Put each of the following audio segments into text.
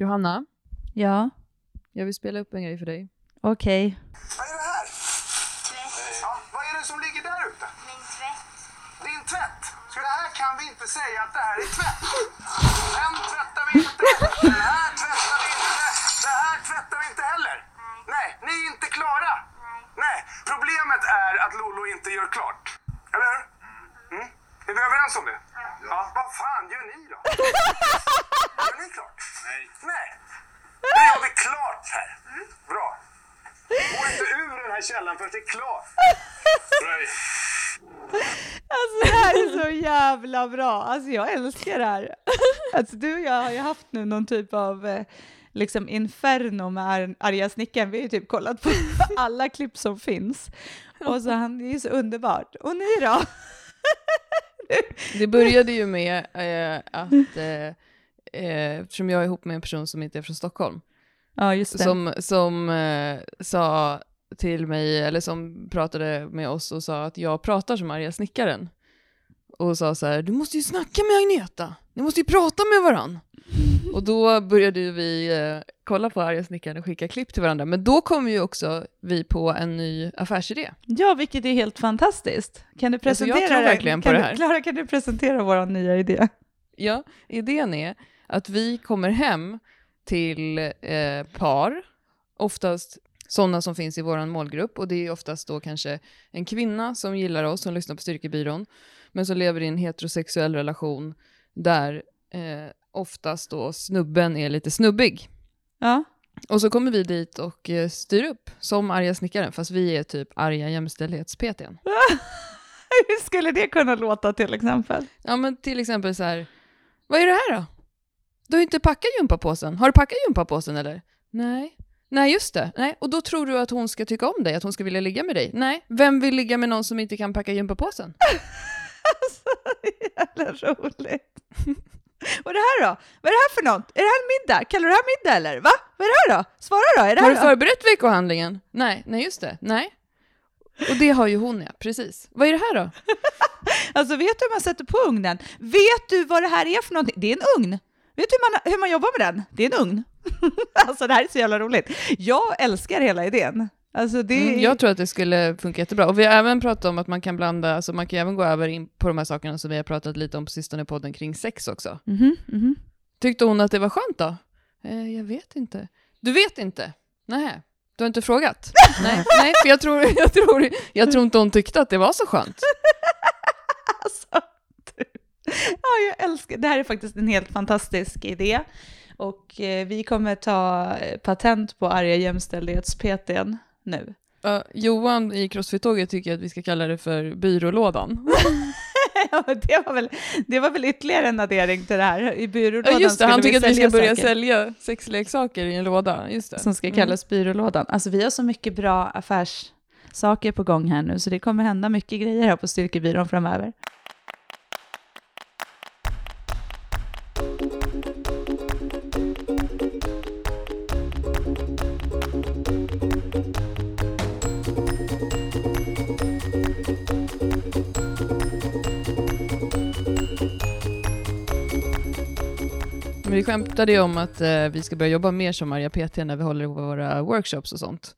Johanna, Ja, jag vill spela upp en grej för dig. okej. Vad är det här? Tvätt. Ja, vad är det som ligger där ute? Min tvätt. Din tvätt. Så det här kan vi inte säga att det här är tvätt. Den tvättar vi inte. Den här tvättar vi inte. Det här tvättar vi inte heller. Nej, ni är inte klara. Nej, problemet är att Lolo inte gör klart. Eller hur? Mm. Är vi överens om det? Ja. Vad fan gör ni då? Gör ni klart? Nej. Nej. Nu gör vi klart här. Bra. Gå inte ur den här källan förrän det är klart. Alltså det här är så jävla bra. Alltså jag älskar det här. Alltså du och jag har ju haft nu någon typ av eh, liksom inferno med ar- arga snickaren. Vi har ju typ kollat på alla klipp som finns. Och så han, det är ju så underbart. Och ni då? Det började ju med eh, att, eh, eh, eftersom jag är ihop med en person som inte är från Stockholm, Ja, just det. som, som eh, sa till mig, eller som pratade med oss och sa att jag pratar som arga snickaren. Och sa så här, du måste ju snacka med Agneta, ni måste ju prata med varann. Och då började vi eh, kolla på arga snickaren och skicka klipp till varandra. Men då kom ju också vi på en ny affärsidé. Ja, vilket är helt fantastiskt. Kan du Alltså, jag presentera tror verkligen på kan det du- här. Klara, kan du presentera vår nya idé? Ja, idén är att vi kommer hem till eh, par, oftast sådana som finns i vår målgrupp, och det är oftast då kanske en kvinna som gillar oss, som lyssnar på Styrkebyrån, men som lever i en heterosexuell relation där eh, oftast då snubben är lite snubbig. Ja. Och så kommer vi dit och eh, styr upp som arga snickaren, fast vi är typ arga jämställdhets-PTn. Hur skulle det kunna låta till exempel? Ja men till exempel så här, vad är det här då? Du har ju inte packat gympapåsen. Har du packat gympapåsen eller? Nej. Nej just det. Nej. Och då tror du att hon ska tycka om dig, att hon ska vilja ligga med dig? Nej. Vem vill ligga med någon som inte kan packa gympapåsen? Alltså, jävla roligt. Och det här då? Vad är det här för något? Är det här en middag? Kallar du det här middag eller? Va? Vad är det här då? Svara då, är det Har här du förberett veckohandlingen? Nej. Nej just det. Nej. Och det har ju hon ja, precis. Vad är det här då? Alltså vet du hur man sätter på ugnen? Vet du vad det här är för någonting? Det är en ugn. Vet du hur man, hur man jobbar med den? Det är en ugn. alltså det här är så jävla roligt. Jag älskar hela idén. Alltså det Mm, jag tror att det skulle funka jättebra. Och vi har även pratat om att man kan blanda, alltså man kan även gå över in på de här sakerna som vi har pratat lite om på sistone i podden kring sex också. Mhm, mhm. Tyckte hon att det var skönt då? Eh, jag vet inte. Du vet inte? Nej. Du har inte frågat? nej, nej, för jag tror, jag, tror, jag tror inte hon tyckte att det var så skönt. Alltså. Ja, jag älskar det. här är faktiskt en helt fantastisk idé. Och eh, vi kommer ta eh, patent på arga jämställdhets-PTn nu. Uh, Johan i Crossfit-tåget tycker att vi ska kalla det för byrålådan. Ja, det, var väl, det var väl ytterligare en addering till det här. I byrålådan Ja, just det, han tycker att vi ska börja saker sälja sexleksaker i en låda. Just det. Som ska Mm. kallas byrålådan. Alltså vi har så mycket bra affärssaker på gång här nu, så det kommer hända mycket grejer här på Styrkebyrån framöver. Men vi skämtade ju om att eh, vi ska börja jobba mer som arga PT när vi håller våra workshops och sånt.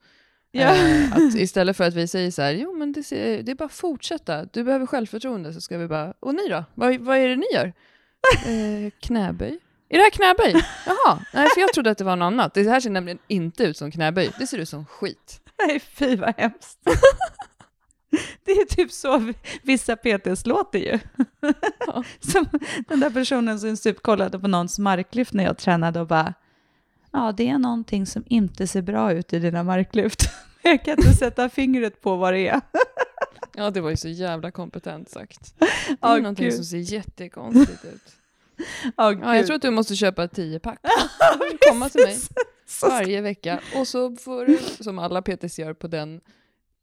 Ja. Eh, att istället för att vi säger så här, jo men det, ser- det är bara att fortsätta, du behöver självförtroende, så ska vi bara, och ni då? Vad, vad är det ni gör? Eh, knäböj. Är det här knäböj? Jaha, nej för jag trodde att det var något annat. Det här ser nämligen inte ut som knäböj, det ser ut som skit. Nej, fy vad hemskt. Det är typ så vissa PTs låter ju. Ja. Som den där personen som typ kollade på någons marklyft när jag tränade och bara, ja det är någonting som inte ser bra ut i dina marklyft. Jag kan inte sätta fingret på vad det är. Ja, det var ju så jävla kompetent sagt. Det är Åh, någonting gud. som ser jättekonstigt ut. Åh, Ja, jag tror att du måste köpa ett tiopack. Komma till mig varje vecka och så får du, som alla PTs gör på den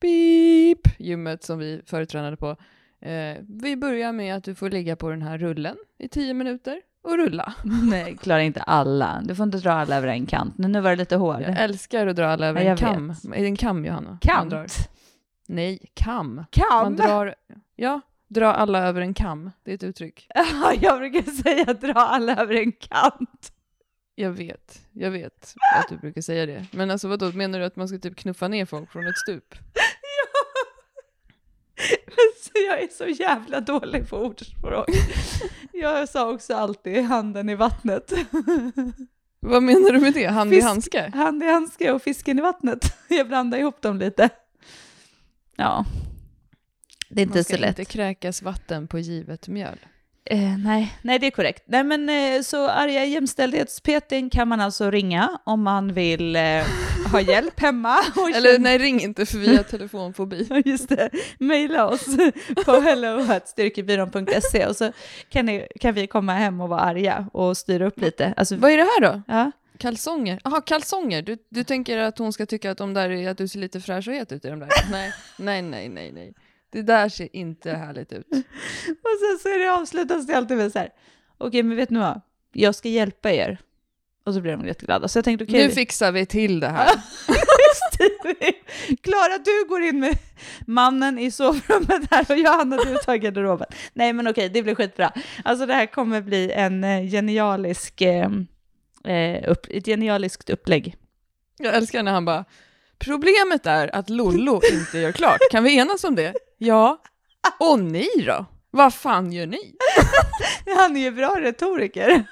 beep gymmet som vi förut tränade på. Eh, vi börjar med att du får ligga på den här rullen i tio minuter och rulla. Nej, klarar inte alla. Du får inte dra alla över en kant. Nu, nu var det lite hård. Jag älskar att dra alla över Ja, en kam. vet. Är det en kam, Johanna? Man drar. Kant? Nej, kam. Kam? Man drar, ja, dra alla över en kam. Det är ett uttryck. Ja, jag brukar säga dra alla över en kant. Jag vet, jag vet att du brukar säga det. Men alltså vadå, menar du att man ska typ knuffa ner folk från ett stup? Jag är så jävla dålig på ordspråk. Jag sa också alltid handen i vattnet. Vad menar du med det? Hand i Fisk. handske? Hand i handske och fisken i vattnet. Jag blandar ihop dem lite. Ja. Det är inte Man så ska lätt. inte kräkas vatten på givet mjöl. Eh, nej, nej, det är korrekt. Nej, men eh, så arga jämställdhets-PTn kan man alltså ringa om man vill eh, ha hjälp hemma. Eller känna- nej, ring inte för vi har telefonfobi. Just det, mejla oss på hello.styrkebyrån.se och så kan, ni, kan vi komma hem och vara arga och styra upp lite. Alltså, Vad är det här då? ja. Kalsonger? Jaha, kalsonger. Du, du tänker att hon ska tycka att, de där, är- att du ser lite fräsch och het ut i de där? Nej, nej, nej, nej, nej. Det där ser inte härligt ut. Och sen så är det avslutas det alltid med så här, okej men vet ni vad, jag ska hjälpa er. Och så blir de jätteglada. Så jag tänkte okej, Nu fixar vi till det här. Klara, du går in med mannen i sovrummet här och Johanna, du tar garderoben. Nej, men okej, det blir skitbra. Alltså det här kommer bli en eh, genialisk, eh, eh, upp, ett genialiskt upplägg. Jag älskar när han bara, problemet är att Lollo inte gör klart. Kan vi enas om det? Ja. Och ni då? Vad fan gör ni? Han är ju bra retoriker.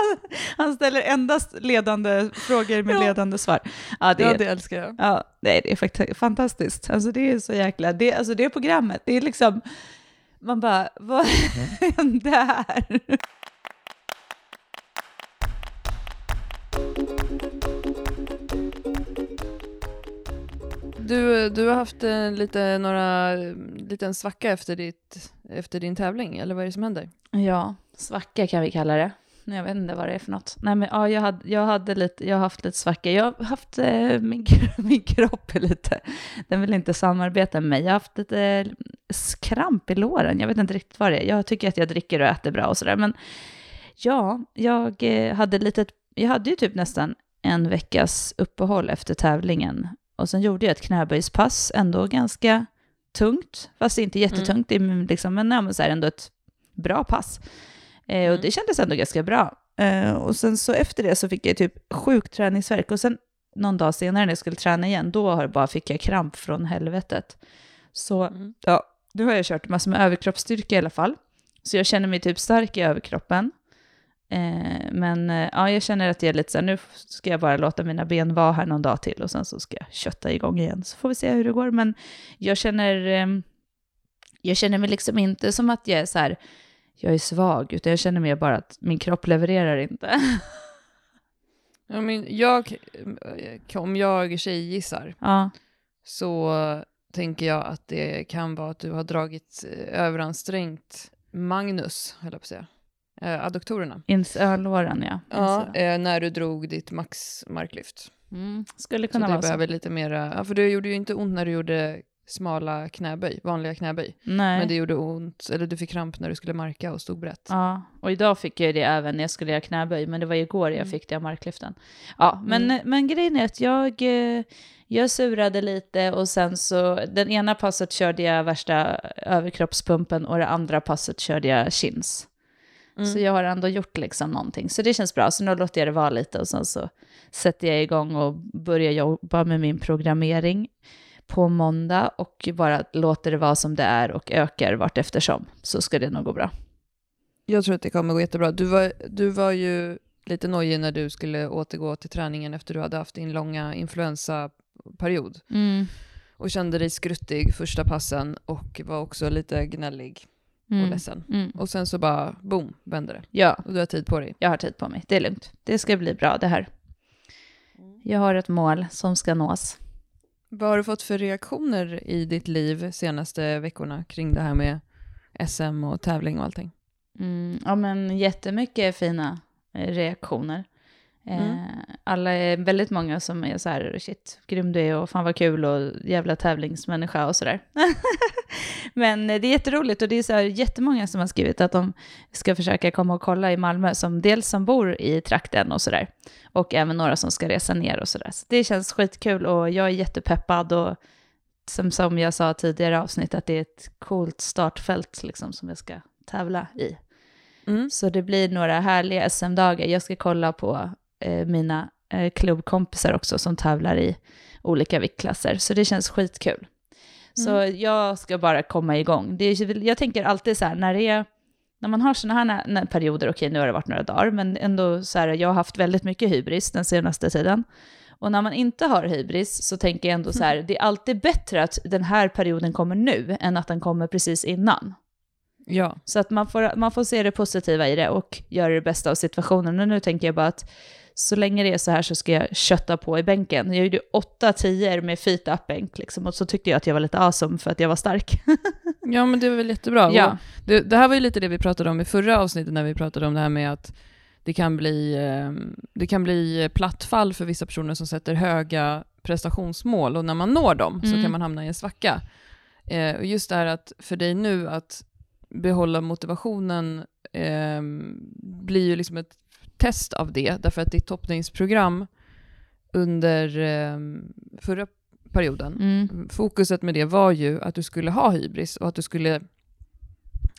Han ställer endast ledande frågor med Ja. ledande svar. Ja, det, Ja, det älskar jag. ja, nej, det är faktiskt fantastiskt. Alltså det är så jäkla, det, alltså det programmet, det är liksom, man bara, vad hände här? Du, du har haft eh, lite, några, eh, liten svacka efter, ditt, efter din tävling, eller vad är det som händer? Ja, svacka kan vi kalla det. Jag vet inte vad det är för något. Nej, men ja, jag, hade, jag, hade lite, jag har haft lite svacka. Jag har haft, eh, min, min kropp är lite, den vill inte samarbeta med mig. Jag har haft lite eh, kramp i låren. Jag vet inte riktigt vad det är. Jag tycker att jag dricker och äter bra och sådär. Men ja, jag hade lite, jag hade ju typ nästan en veckas uppehåll efter tävlingen. Och sen gjorde jag ett knäböjspass, ändå ganska tungt, fast inte jättetungt, det är liksom, men, ja, men så här ändå ett bra pass. Eh, och Mm. det kändes ändå ganska bra. Eh, och sen så efter det så fick jag typ sjuk träningsvärk och sen någon dag senare när jag skulle träna igen, då har- bara fick jag kramp från helvetet. Så Mm. ja, nu har jag kört massor med överkroppsstyrka i alla fall. Så jag känner mig typ stark i överkroppen. Eh, men eh, ja, jag känner att jag är lite så här, nu ska jag bara låta mina ben vara här någon dag till och sen så ska jag kötta igång igen. Så får vi se hur det går. Men jag känner, eh, jag känner mig liksom inte som att jag är så här, jag är svag, utan jag känner mer bara att min kropp levererar inte. Ja, men jag, om jag tjejgissar ja, så tänker jag att det kan vara att du har dragit eh, överansträngt Magnus, höll jag på att säga, eh, adduktorerna. ins ölåren ja. Ja, eh, när du drog ditt max marklyft. Mm, skulle Så kunna det vara så. behöver lite mera, ja, för det gjorde ju inte ont när du gjorde smala knäböj, vanliga knäböj. Nej. Men det gjorde ont, eller du fick kramp när du skulle marka och stod brett. Ja, och idag fick jag det även när jag skulle göra knäböj, men det var igår jag Mm. fick det av marklyften. Ja, men, Mm. men grejen är att jag, eh, jag surade lite och sen så, den ena passet körde jag värsta överkroppspumpen och det andra passet körde jag chins. Mm. Så jag har ändå gjort liksom någonting. Så det känns bra. Så nu låter jag det vara lite och sen så sätter jag igång och börjar jobba med min programmering på måndag och bara låter det vara som det är och ökar vart eftersom. Så ska det nog gå bra. Jag tror att det kommer gå jättebra. Du var, du var ju lite nojig när du skulle återgå till träningen efter du hade haft din långa influensaperiod. Och kände dig skruttig första passen och var också lite gnällig och Mm. ledsen. Mm. Och sen så bara, boom, vände det. Ja, Och du har tid på dig. jag har tid på mig. Det är lugnt. Det ska bli bra det här. Jag har ett mål som ska nås. Vad har du fått för reaktioner i ditt liv senaste veckorna kring det här med SM och tävling och allting? Mm, ja, men jättemycket fina eh, reaktioner. Eh, Mm. Alla är väldigt många som är så här, shit, grym du är och fan vad kul och jävla tävlingsmänniska och sådär. men eh, det är jätteroligt och det är så här jättemånga som har skrivit att de ska försöka komma och kolla i Malmö, som dels som bor i trakten och sådär. Och även några som ska resa ner och sådär. Så det känns skitkul och jag är jättepeppad och som, som jag sa tidigare avsnitt att det är ett coolt startfält liksom som jag ska tävla i. Mm. Så det blir några härliga SM-dagar. Jag ska kolla på eh, mina eh, klubbkompisar också som tävlar i olika viktklasser. Så det känns skitkul. Så jag ska bara komma igång. Det är, jag tänker alltid så här, när det är när man har sådana här nä- nä- perioder, okej nu har det varit några dagar, men ändå så här, jag har haft väldigt mycket hybris den senaste tiden. Och när man inte har hybris så tänker jag ändå så här, det är alltid bättre att den här perioden kommer nu än att den kommer precis innan. Ja. Så att man får, man får se det positiva i det och göra det bästa av situationen. Och nu tänker jag bara att så länge det är så här så ska jag kötta på i bänken. Jag gjorde åtta tior med feet up bänk liksom, och så tyckte jag att jag var lite awesome för att jag var stark. ja, men det var väl jättebra. Ja. Det, det här var ju lite det vi pratade om i förra avsnittet när vi pratade om det här med att det kan bli, eh, det kan bli plattfall för vissa personer som sätter höga prestationsmål och när man når dem så Mm. kan man hamna i en svacka. Eh, och just det här att för dig nu att behålla motivationen eh, blir ju liksom ett test av det, därför att ditt toppningsprogram under eh, förra perioden Mm. fokuset med det var ju att du skulle ha hybris och att du skulle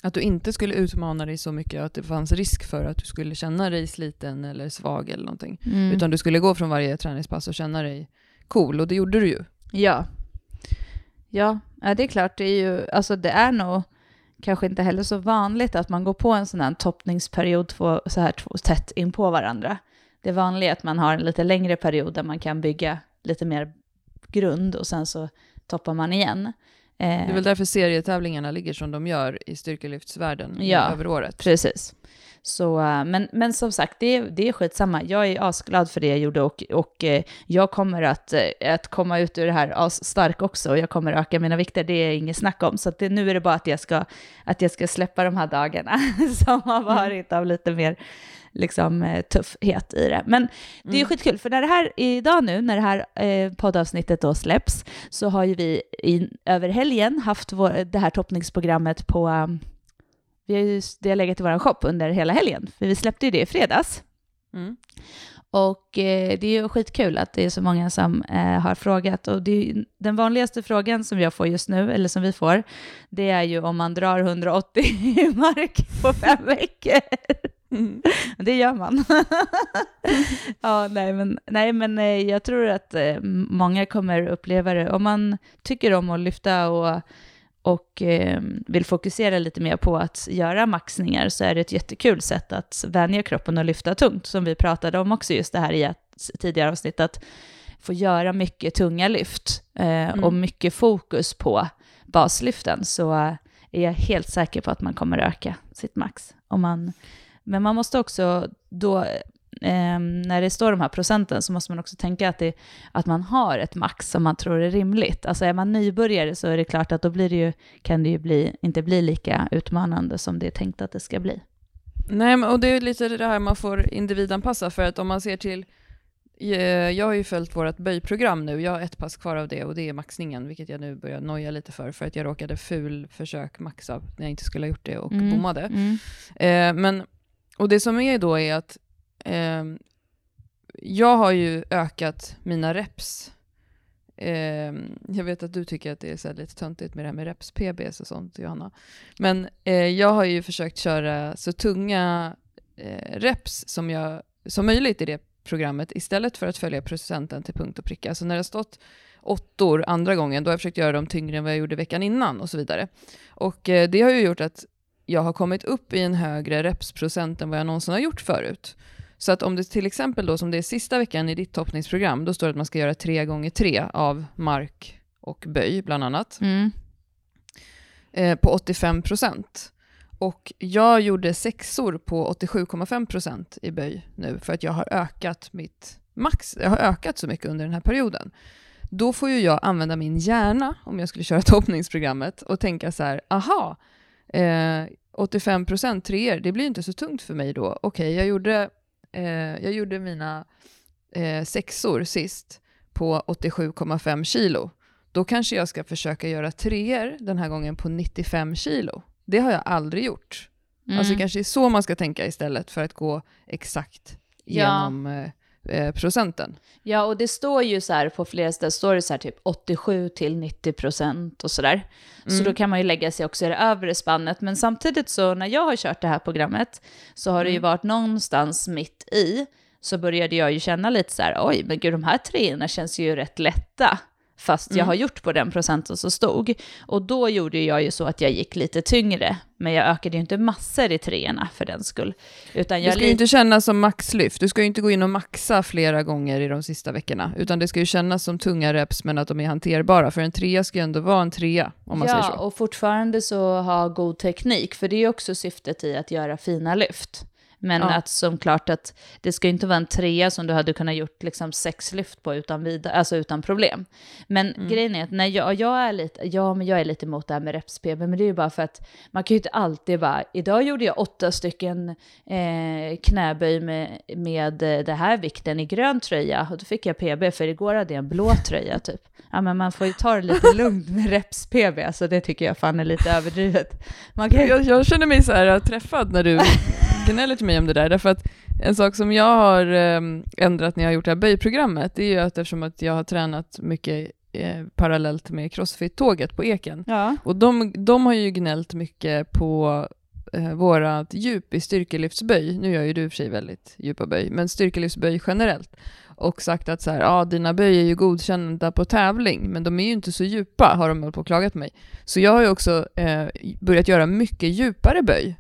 att du inte skulle utmana dig så mycket att det fanns risk för att du skulle känna dig sliten eller svag eller någonting. Mm. Utan du skulle gå från varje träningspass och känna dig cool och det gjorde du ju. Ja. ja. Det är klart. Det är ju, alltså det är nog kanske inte heller så vanligt att man går på en sån här toppningsperiod två, så här två, tätt in på varandra. Det vanliga är att man har en lite längre period där man kan bygga lite mer grund och sen så toppar man igen. Eh, Det är väl därför serietävlingarna ligger som de gör i styrkelyftsvärlden Ja. över året. Precis. Så, eh, men, men som sagt, det, är- det är skitsamma. Jag är asglad för det jag gjorde och, och eh, jag kommer att, eh, att komma ut ur det här stark också och jag kommer öka mina vikter, det är inget snack om. Så det, nu är det bara att jag ska, att jag ska släppa de här dagarna som har varit av lite mer liksom, tuffhet i det. Men det är ju skitkul, för när det här, idag nu, när det här eh, poddavsnittet då släpps, så har ju vi i, över helgen haft vår, det här toppningsprogrammet på um, vi har ju, det har legat i vår shop under hela helgen, för vi släppte ju det i fredags. Mm. Och eh, det är ju skitkul att det är så många som eh, har frågat. Och ju- den vanligaste frågan som jag får just nu, eller som vi får, det är ju om man drar 180 mark på fem veckor. Mm. Det gör man. ja, nej men, nej, men eh, jag tror att eh, många kommer uppleva det. Om man tycker om att lyfta och, och eh, vill fokusera lite mer på att göra maxningar så är det ett jättekul sätt att vänja kroppen och lyfta tungt, som vi pratade om också just det här i ett tidigare avsnitt, att få göra mycket tunga lyft eh, och mycket fokus på baslyften, så är jag helt säker på att man kommer öka sitt max. Om man, men man måste också då, eh, när det står de här procenten, så måste man också tänka att, det, att man har ett max som man tror är rimligt. Alltså är man nybörjare så är det klart att då blir det ju, kan det ju bli, inte bli lika utmanande som det är tänkt att det ska bli. Nej, och det är lite det här man får individanpassa, för att om man ser till eh, jag har ju följt vårt böjprogram nu, jag har ett pass kvar av det och det är maxningen, vilket jag nu börjar noja lite för, för att jag råkade ful försök maxa när jag inte skulle ha gjort det och Mm. bommade. Mm. Eh, men, och det som är då är att eh, jag har ju ökat mina reps. Eh, jag vet att du tycker att det är så här lite töntigt med det här med reps PBs och sånt, Johanna. Men eh, jag har ju försökt köra så tunga eh, reps som, jag, som möjligt i det programmet istället för att följa procenten till punkt och pricka. Så när det har stått åttor andra gången, då har jag försökt göra dem tyngre än vad jag gjorde veckan innan och så vidare. Och eh, det har ju gjort att jag har kommit upp i en högre repsprocent än vad jag någonsin har gjort förut. Så att om det till exempel då, som det är sista veckan i ditt toppningsprogram, då står det att man ska göra tre gånger tre av mark och böj bland annat, Mm. eh, på 85 procent. Och jag gjorde sexor på 87,5 procent i böj nu, för att jag har ökat mitt max, jag har ökat så mycket under den här perioden. Då får ju jag använda min hjärna, om jag skulle köra toppningsprogrammet, och tänka så här, aha, eh, 85 procent treor, det blir inte så tungt för mig då. Okej, jag, gjorde, eh, jag gjorde mina eh, sexor sist på 87,5 kilo. Då kanske jag ska försöka göra treor den här gången på 95 kilo. Det har jag aldrig gjort. Mm. Alltså kanske är så man ska tänka istället för att gå exakt Ja. genom eh, eh, procenten. Ja, och det står ju så här på flera ställen, står det så här typ 87 till 90 procent och sådär. Så då kan man ju lägga sig också i det övre spannet. Men samtidigt så när jag har kört det här programmet så har det ju varit någonstans mitt i. så började jag ju känna lite så här, oj, men gud, de här treorna känns ju rätt lätta. Fast jag Mm. har gjort på den procenten som stod. Och då gjorde jag ju så att jag gick lite tyngre. Men jag ökade ju inte massor i treorna för den skull. Utan Det jag ska ju inte kännas som maxlyft. Du ska ju inte gå in och maxa flera gånger i de sista veckorna, utan det ska ju kännas som tunga reps men att de är hanterbara. För en trea ska ju ändå vara en trea, om man ja, säger så. och fortfarande så ha god teknik, för det är ju också syftet i att göra fina lyft. Men Ja. att som klart att det ska inte vara en trea som du hade kunnat gjort liksom sex lyft på utan, vidare, alltså utan problem. Men Mm. grejen är att när jag, jag är lite, ja men jag är lite emot det här med reps-PB, men det är ju bara för att man kan ju inte alltid bara, idag gjorde jag åtta stycken eh, knäböj med, med eh, det här vikten i grön tröja och då fick jag PB för igår hade jag en blå tröja typ. Ja men man får ju ta det lite lugnt med reps-PB, alltså det tycker jag fan är lite överdrivet. Man kan. Jag, jag känner mig så här träffad när du gnäller till mig om det där, därför att en sak som jag har ehm, ändrat när jag har gjort det här böjprogrammet, det är ju att eftersom att jag har tränat mycket eh, parallellt med crossfit-tåget på Eken, Ja. och de, de har ju gnällt mycket på eh, vårat djup i styrkelyftsböj, nu gör ju du i och för sig väldigt djupa böj, men styrkelyftsböj generellt, och sagt att så här, ja dina böj är ju godkända på tävling, men de är ju inte så djupa, har de hållit på och klagat på mig. Så jag har ju också eh, börjat göra mycket djupare böj,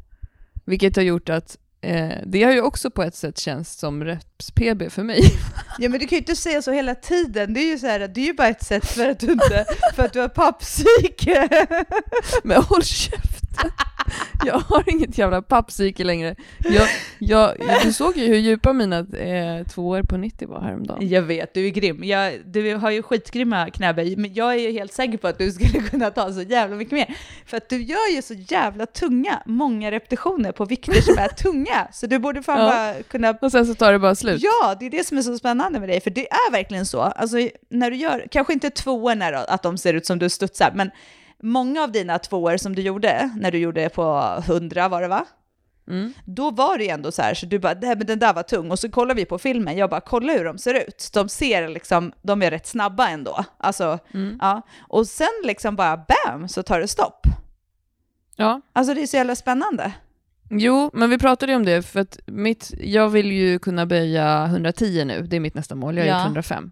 vilket har gjort att eh, det har ju också på ett sätt känts som reps-PB för mig. ja men du kan ju inte säga så hela tiden, det är ju så här, det är ju bara ett sätt för att du inte, för att du har pappsyke. Men håll käften! Jag har inget jävla pappsyke längre. Jag, jag, du såg ju hur djupa mina eh, tvåor på 90 var häromdagen. Jag vet, du är grym. Jag, du har ju skitgrymma knäböj, men jag är ju helt säker på att du skulle kunna ta så jävla mycket mer. För att du gör ju så jävla tunga, många repetitioner på vikter som är tunga. Så du borde fan Ja. bara kunna Och sen så tar det bara slut. Ja, det är det som är så spännande med dig, för det är verkligen så. Alltså, när du gör, kanske inte tvåorna då, att de ser ut som du studsar, men många av dina tvåor som du gjorde, när du gjorde på 100 var det va? Mm. Då var det ju ändå så här, så du bara, "Nej, men den där var tung, och så kollar vi på filmen, jag bara, kolla hur de ser ut. De ser liksom, de är rätt snabba ändå. Alltså, Mm. ja. Och sen liksom bara bam, så tar det stopp. Ja. Alltså det är så jävla spännande. Jo, men vi pratade ju om det, för att mitt, jag vill ju kunna böja 110 nu, det är mitt nästa mål, jag har Ja. gjort 105.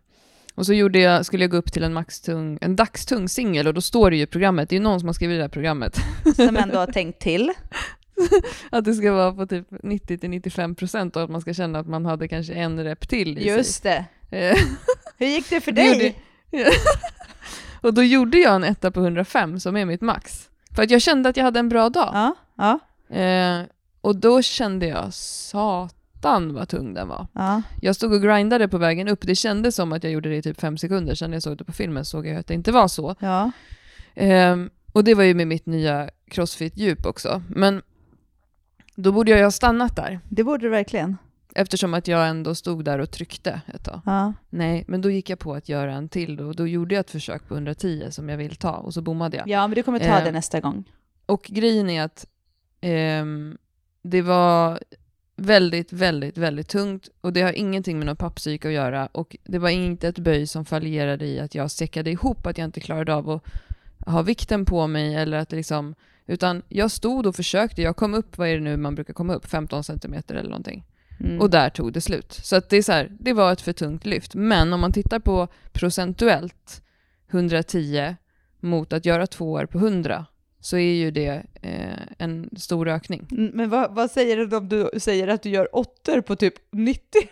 Och så gjorde jag, skulle jag gå upp till en maxtung, en dagstung singel och då står det ju i programmet, det är ju någon som har skrivit det här programmet, Som ändå har tänkt till. att det ska vara på typ 90-95% och att man ska känna att man hade kanske en rep till i Just det. sig. Eh, Hur gick det för Det dig? och då gjorde jag en etta på 105 som är mitt max. För att jag kände att jag hade en bra dag. Ja, ja, Eh, och då kände jag, satan vad tung den var. ja. Jag stod och grindade på vägen upp, det kändes som att jag gjorde det i typ fem sekunder, sen när jag såg det på filmen såg jag att det inte var så. ja. Ehm, och det var ju med mitt nya crossfit-djup också. Men då borde jag ju ha stannat där, Det borde du verkligen. eftersom att jag ändå stod där och tryckte ett tag. Ja. Nej, men då gick jag på att göra en till och då gjorde jag ett försök på 110 som jag vill ta och så bommade jag. ja, men du kommer ta Eh, det nästa gång. Och grejen är att ehm, det var väldigt, väldigt, väldigt tungt och det har ingenting med någon pappsyke att göra och det var inte ett böj som fallerade i att jag säckade ihop, att jag inte klarade av att ha vikten på mig eller att liksom, utan jag stod och försökte, jag kom upp, vad är det nu man brukar komma upp, 15 centimeter eller någonting. Mm. Och där tog det slut. Så att det är så här, det var ett för tungt lyft. Men om man tittar på procentuellt 110 mot att göra två år på 100 så är ju det eh, en stor ökning. Mm, Men vad, vad säger du om du säger att du gör åttor på typ 90?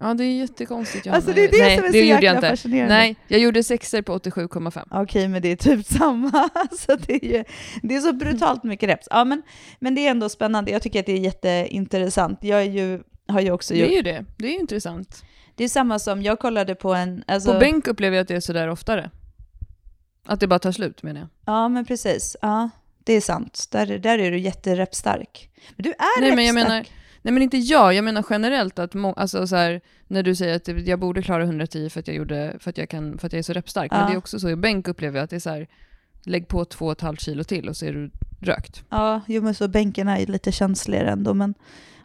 Ja, det är jättekonstigt. Johanna. Alltså det är det Nej, som är det så gjorde jag jäkla inte. fascinerande. Nej, jag gjorde sexer på 87,5. Okej, men det är typ samma. Så det, är ju, det är så brutalt mycket reps. Ja, men, men det är ändå spännande. Jag tycker att det är jätteintressant. Jag är ju, har ju också Det gjort... är ju det. Det är ju intressant. Det är samma som, jag kollade på en... Alltså, På bänk upplever jag att det är sådär oftare. Att det bara tar slut menar jag. Ja, men precis. Ja, det är sant. Där, där är du jätterepstark. Men du är Nej, men jag menar, nej men inte jag, jag menar generellt att må, alltså så här, när du säger att jag borde klara 110 för att jag, gjorde, för att jag, kan, för att jag är så repstark. Ja. Men det är också så i bänk upplever jag att det är så här, lägg på 2,5 kilo till och så är du rökt. Ja, jo men så bänken är ju lite känsligare ändå. Men,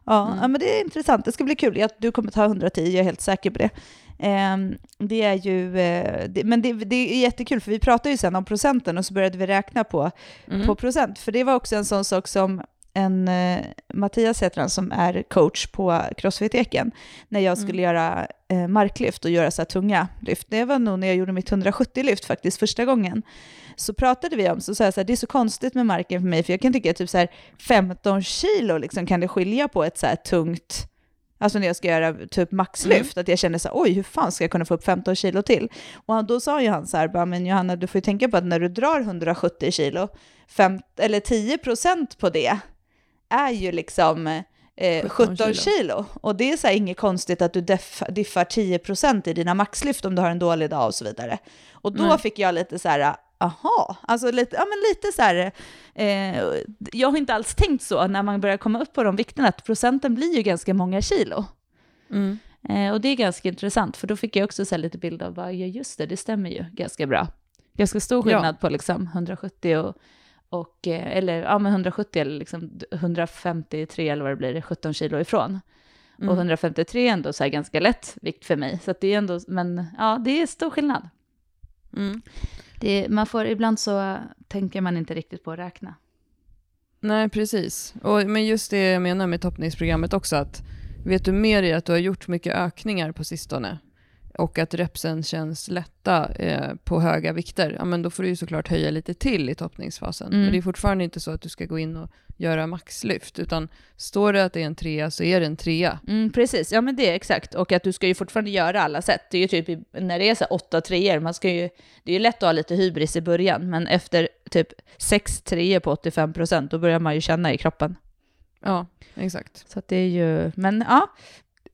ja, Mm. ja, men det är intressant. Det ska bli kul. Jag, du kommer ta 110, jag är helt säker på det. Ehm, det är ju, eh, det, men det, det är jättekul för vi pratade ju sen om procenten och så började vi räkna på, Mm. på procent. För det var också en sån sak som en eh, Mattias heter han som är coach på Crossfit-eken, när jag skulle göra eh, marklyft och göra så här tunga lyft. Det var nog när jag gjorde mitt 170-lyft faktiskt första gången. Så pratade vi om, så sa jag så här, det är så konstigt med marken för mig, för jag kan tycka typ så här 15 kilo liksom kan det skilja på ett så här tungt Alltså när jag ska göra typ maxlyft, att jag känner så här, oj, hur fan ska jag kunna få upp 15 kilo till? Och han, då sa ju han så här, bara, men Johanna, du får ju tänka på att när du drar 170 kilo, fem, eller 10 procent på det är ju liksom eh, 17 17 kilo. kilo. Och det är så här inget konstigt att du def, diffar 10 procent i dina maxlyft om du har en dålig dag och så vidare. Och då Nej. fick jag lite så här, aha, alltså lite, ja, men lite så här, eh, jag har inte alls tänkt så när man börjar komma upp på de vikterna, att procenten blir ju ganska många kilo. Mm. Eh, och det är ganska intressant, för då fick jag också så lite bild av, bara, ja just det, det stämmer ju ganska bra. Ganska stor Ja. skillnad på liksom 170 och, och eh, eller ja men 170 eller liksom 153 eller vad det blir, det är 17 kilo ifrån. Mm. Och 153 är ändå så ganska lätt vikt för mig, så det är ändå, men ja, det är stor skillnad. Mm. Det, man får, ibland så tänker man inte riktigt på att räkna. Nej, precis. Och, men just det jag menar med toppningsprogrammet också, att vet du mer i att du har gjort mycket ökningar på sistone och att repsen känns lätta eh, på höga vikter, ja men då får du ju såklart höja lite till i toppningsfasen. Mm. Men det är fortfarande inte så att du ska gå in och göra maxlyft, utan står det att det är en trea så är det en trea. Mm, precis, ja men det är exakt. Och att du ska ju fortfarande göra alla sätt. Det är ju typ när det är så åtta treor, man ska ju, det är ju lätt att ha lite hybris i början, men efter typ sex treor på 85 procent, då börjar man ju känna i kroppen. Ja, exakt. Så det är ju, men ja,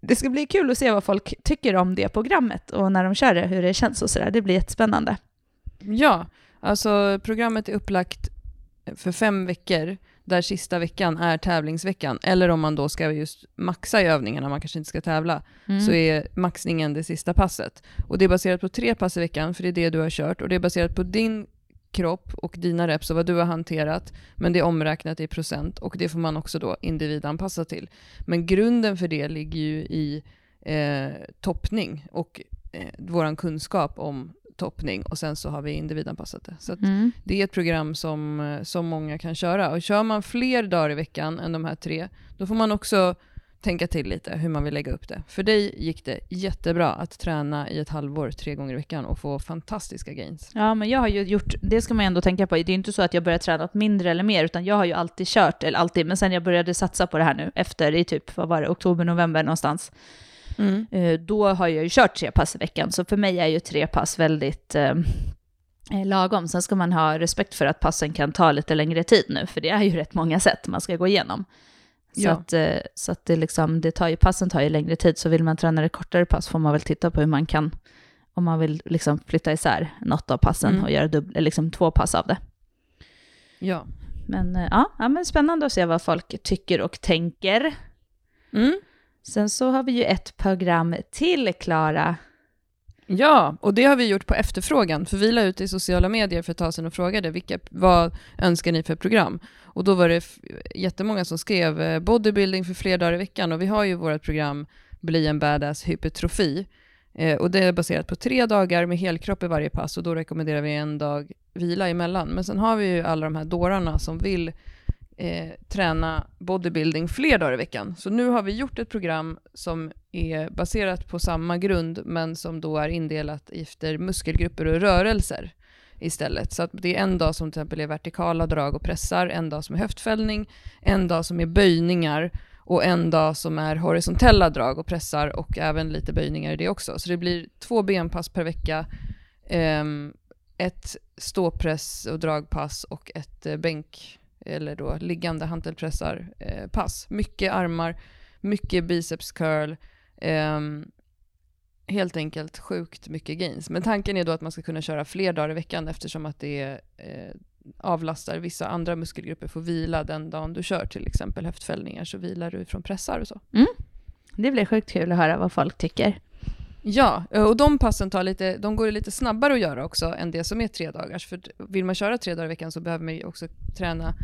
det ska bli kul att se vad folk tycker om det programmet och när de kör det, hur det känns och sådär. Det blir jättespännande. Ja, alltså programmet är upplagt för fem veckor där sista veckan är tävlingsveckan. Eller om man då ska just maxa i övningarna, man kanske inte ska tävla, så är maxningen det sista passet. Och det är baserat på tre pass i veckan, för det är det du har kört. Och det är baserat på din kropp och dina reps och vad du har hanterat. Men det är omräknat i procent och det får man också då individanpassa till. Men grunden för det ligger ju i eh, toppning och eh, vår kunskap om toppning och sen så har vi individanpassat det. Så Mm. det är ett program som, eh, som många kan köra. Och kör man fler dagar i veckan än de här tre, då får man också tänka till lite hur man vill lägga upp det. För dig gick det jättebra att träna i ett halvår tre gånger i veckan och få fantastiska gains. Ja, men jag har ju gjort, det ska man ändå tänka på, det är inte så att jag börjat träna mindre eller mer, utan jag har ju alltid kört, eller alltid, men sen jag började satsa på det här nu, efter i typ, vad var det, oktober, november någonstans, eh, då har jag ju kört tre pass i veckan, så för mig är ju tre pass väldigt eh, eh, lagom. Sen ska man ha respekt för att passen kan ta lite längre tid nu, för det är ju rätt många sätt man ska gå igenom. Så, Ja. att, eh, så att det liksom, det tar ju, passen tar ju längre tid, så vill man träna det kortare pass får man väl titta på hur man kan, om man vill liksom flytta isär något av passen Mm. och göra dubbla, liksom två pass av det. Ja. Men eh, ja, ja, men spännande att se vad folk tycker och tänker. Mm. Sen så har vi ju ett program till, Klara. Ja, och det har vi gjort på efterfrågan, för vi la ut i sociala medier för ett tag sedan och frågade vilka, vad önskar ni för program? Och då var det jättemånga som skrev eh, bodybuilding för fler dagar i veckan och vi har ju vårt program Bli en badass hypertrofi. Eh, och det är baserat på tre dagar med helkropp i varje pass och då rekommenderar vi en dag vila emellan. Men sen har vi ju alla de här dårarna som vill eh, träna bodybuilding fler dagar i veckan. Så nu har vi gjort ett program som är baserat på samma grund, men som då är indelat efter muskelgrupper och rörelser istället. Så att det är en dag som till exempel är vertikala drag och pressar, en dag som är höftfällning, en dag som är böjningar och en dag som är horisontella drag och pressar och även lite böjningar i det också. Så det blir två benpass per vecka, ehm, ett ståpress och dragpass och ett eh, bänk eller då liggande hantelpressar eh, pass. Mycket armar, mycket biceps curl, ehm, helt enkelt sjukt mycket gains. Men tanken är då att man ska kunna köra fler dagar i veckan eftersom att det eh, avlastar vissa andra muskelgrupper får vila den dagen du kör till exempel höftfällningar så vilar du från pressar och så. Det blir sjukt kul att höra vad folk tycker. Ja, och de passen tar lite, de går lite snabbare att göra också än det som är tre dagars. För vill man köra tre dagar i veckan så behöver man ju också träna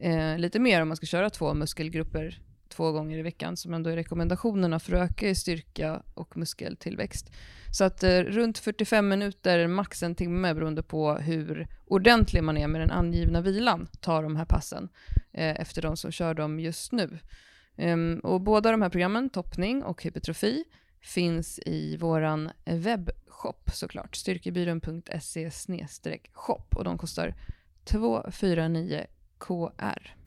eh, lite mer om man ska köra två muskelgrupper två gånger i veckan som ändå är rekommendationerna för att öka i styrka och muskeltillväxt. Så att eh, runt 45 minuter, max en timme beroende på hur ordentlig man är med den angivna vilan, tar de här passen eh, efter de som kör dem just nu. Ehm, och båda de här programmen, toppning och hypertrofi, finns i våran webbshop såklart, styrkebyrån.se shop och de kostar 249 KR.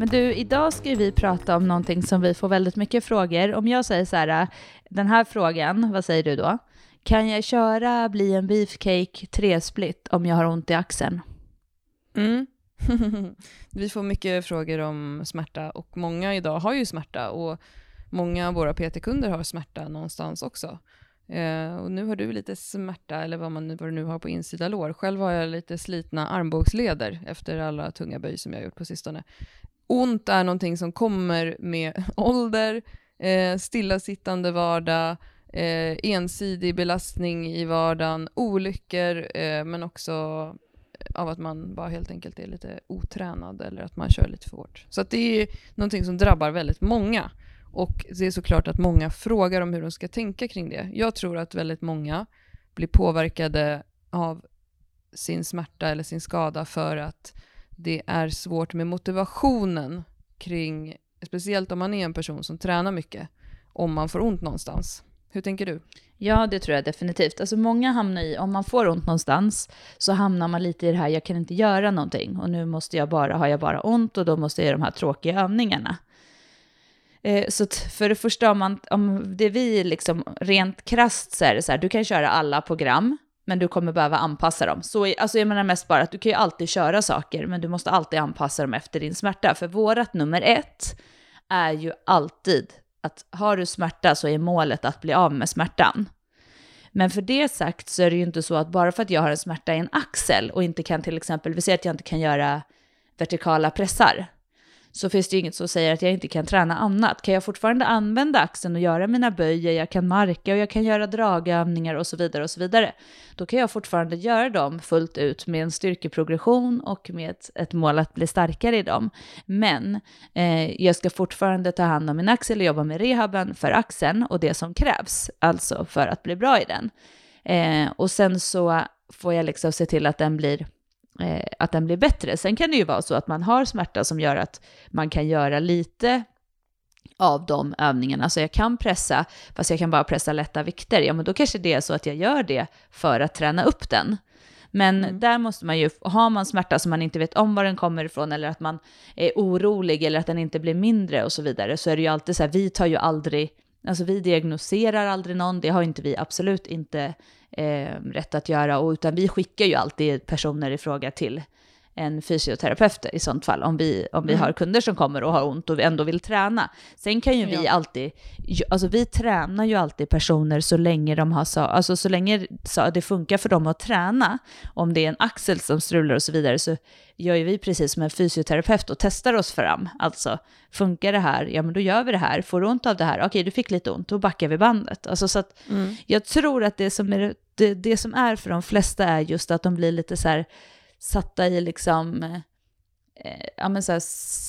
Men du, idag ska vi prata om någonting som vi får väldigt mycket frågor. Om jag säger så här, den här frågan, vad säger du då? Kan jag köra bli en beefcake tresplit om jag har ont i axeln? Mm. vi får mycket frågor om smärta och många idag har ju smärta och många av våra PT-kunder har smärta någonstans också. Eh, och nu har du lite smärta, eller vad man vad du nu har på insida lår. Själv har jag lite slitna armbågsleder efter alla tunga böj som jag har gjort på sistone. Ont är någonting som kommer med ålder, eh, stillasittande vardag, eh, ensidig belastning i vardagen, olyckor, eh, men också eh, av att man bara helt enkelt är lite otränad eller att man kör lite för hårt. Så att det är någonting som drabbar väldigt många. Och det är såklart att många frågar om hur de ska tänka kring det. Jag tror att väldigt många blir påverkade av sin smärta eller sin skada för att det är svårt med motivationen kring, speciellt om man är en person som tränar mycket, om man får ont någonstans. Hur tänker du? Ja, det tror jag definitivt. Alltså många hamnar i, om man får ont någonstans, så hamnar man lite i det här, jag kan inte göra någonting och nu måste jag bara, har jag bara ont och då måste jag göra de här tråkiga övningarna. Eh, så för det första, om, man, om det vi liksom rent krasst, så är det så här, du kan köra alla program, men du kommer behöva anpassa dem. Så, alltså jag menar mest bara att du kan ju alltid köra saker, men du måste alltid anpassa dem efter din smärta. För vårat nummer ett är ju alltid att har du smärta så är målet att bli av med smärtan. Men för det sagt så är det ju inte så att bara för att jag har en smärta i en axel och inte kan till exempel, vi säger att jag inte kan göra vertikala pressar, så finns det ju inget som säger att jag inte kan träna annat. Kan jag fortfarande använda axeln och göra mina böjer, jag kan marka och jag kan göra dragövningar och så vidare och så vidare. Då kan jag fortfarande göra dem fullt ut med en styrkeprogression och med ett, ett mål att bli starkare i dem. Men eh, jag ska fortfarande ta hand om min axel och jobba med rehaben för axeln och det som krävs, alltså för att bli bra i den. Eh, och sen så får jag liksom se till att den blir eh, att den blir bättre. Sen kan det ju vara så att man har smärta som gör att man kan göra lite av de övningarna. Så jag kan pressa, fast jag kan bara pressa lätta vikter. Ja, men då kanske det är så att jag gör det för att träna upp den. Men mm. där måste man ju, har man smärta som man inte vet om var den kommer ifrån eller att man är orolig eller att den inte blir mindre och så vidare så är det ju alltid så här, vi tar ju aldrig, alltså vi diagnoserar aldrig någon, det har inte vi absolut inte eh, rätt att göra, och, utan vi skickar ju alltid personer i fråga till en fysioterapeut i sånt fall, om vi, om vi mm. har kunder som kommer och har ont och vi ändå vill träna. Sen kan ju vi ja. alltid, alltså vi tränar ju alltid personer så länge de har, alltså så länge det funkar för dem att träna, om det är en axel som strular och så vidare, så gör ju vi precis som en fysioterapeut och testar oss fram. Alltså, funkar det här? Ja, men då gör vi det här. Får du ont av det här? Okej, du fick lite ont, då backar vi bandet. Alltså, så att mm. jag tror att det som, är, det, det som är för de flesta är just att de blir lite så här satta i liksom, eh, ja men så här,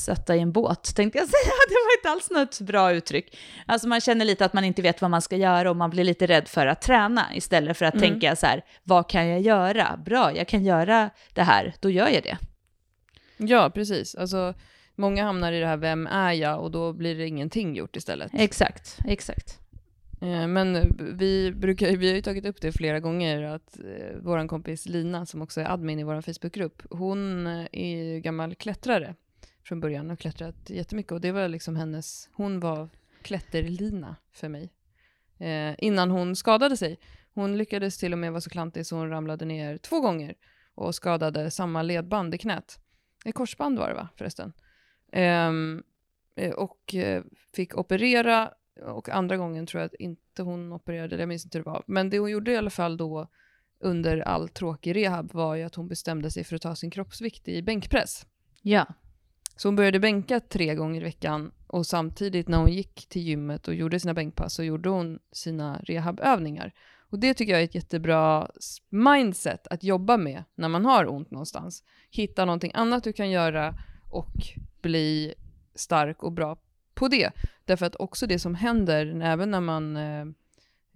satta i en båt tänkte jag säga. Det var inte alls något bra uttryck. Alltså man känner lite att man inte vet vad man ska göra och man blir lite rädd för att träna istället för att mm. tänka så här, vad kan jag göra? Bra, jag kan göra det här, då gör jag det. Ja, precis. Alltså, många hamnar i det här, vem är jag? Och då blir det ingenting gjort istället. Exakt, exakt. Eh, men vi, brukar, vi har ju tagit upp det flera gånger att eh, vår kompis Lina, som också är admin i vår Facebookgrupp, hon eh, är ju gammal klättrare från början och klättrat jättemycket. Och det var liksom hennes, hon var klätterlina för mig. Eh, innan hon skadade sig. Hon lyckades till och med vara så klantig så hon ramlade ner två gånger och skadade samma ledband i knät. Ett korsband var det va, förresten. Ehm, eh, och fick operera och andra gången tror jag att inte hon opererade, jag minns inte hur det var. Men det hon gjorde i alla fall då under all tråkig rehab var ju att hon bestämde sig för att ta sin kroppsvikt i bänkpress. Ja. Så hon började bänka tre gånger i veckan och samtidigt när hon gick till gymmet och gjorde sina bänkpass så gjorde hon sina rehabövningar. Och det tycker jag är ett jättebra mindset att jobba med när man har ont någonstans. Hitta någonting annat du kan göra och bli stark och bra på det. Därför att också det som händer, även när man eh,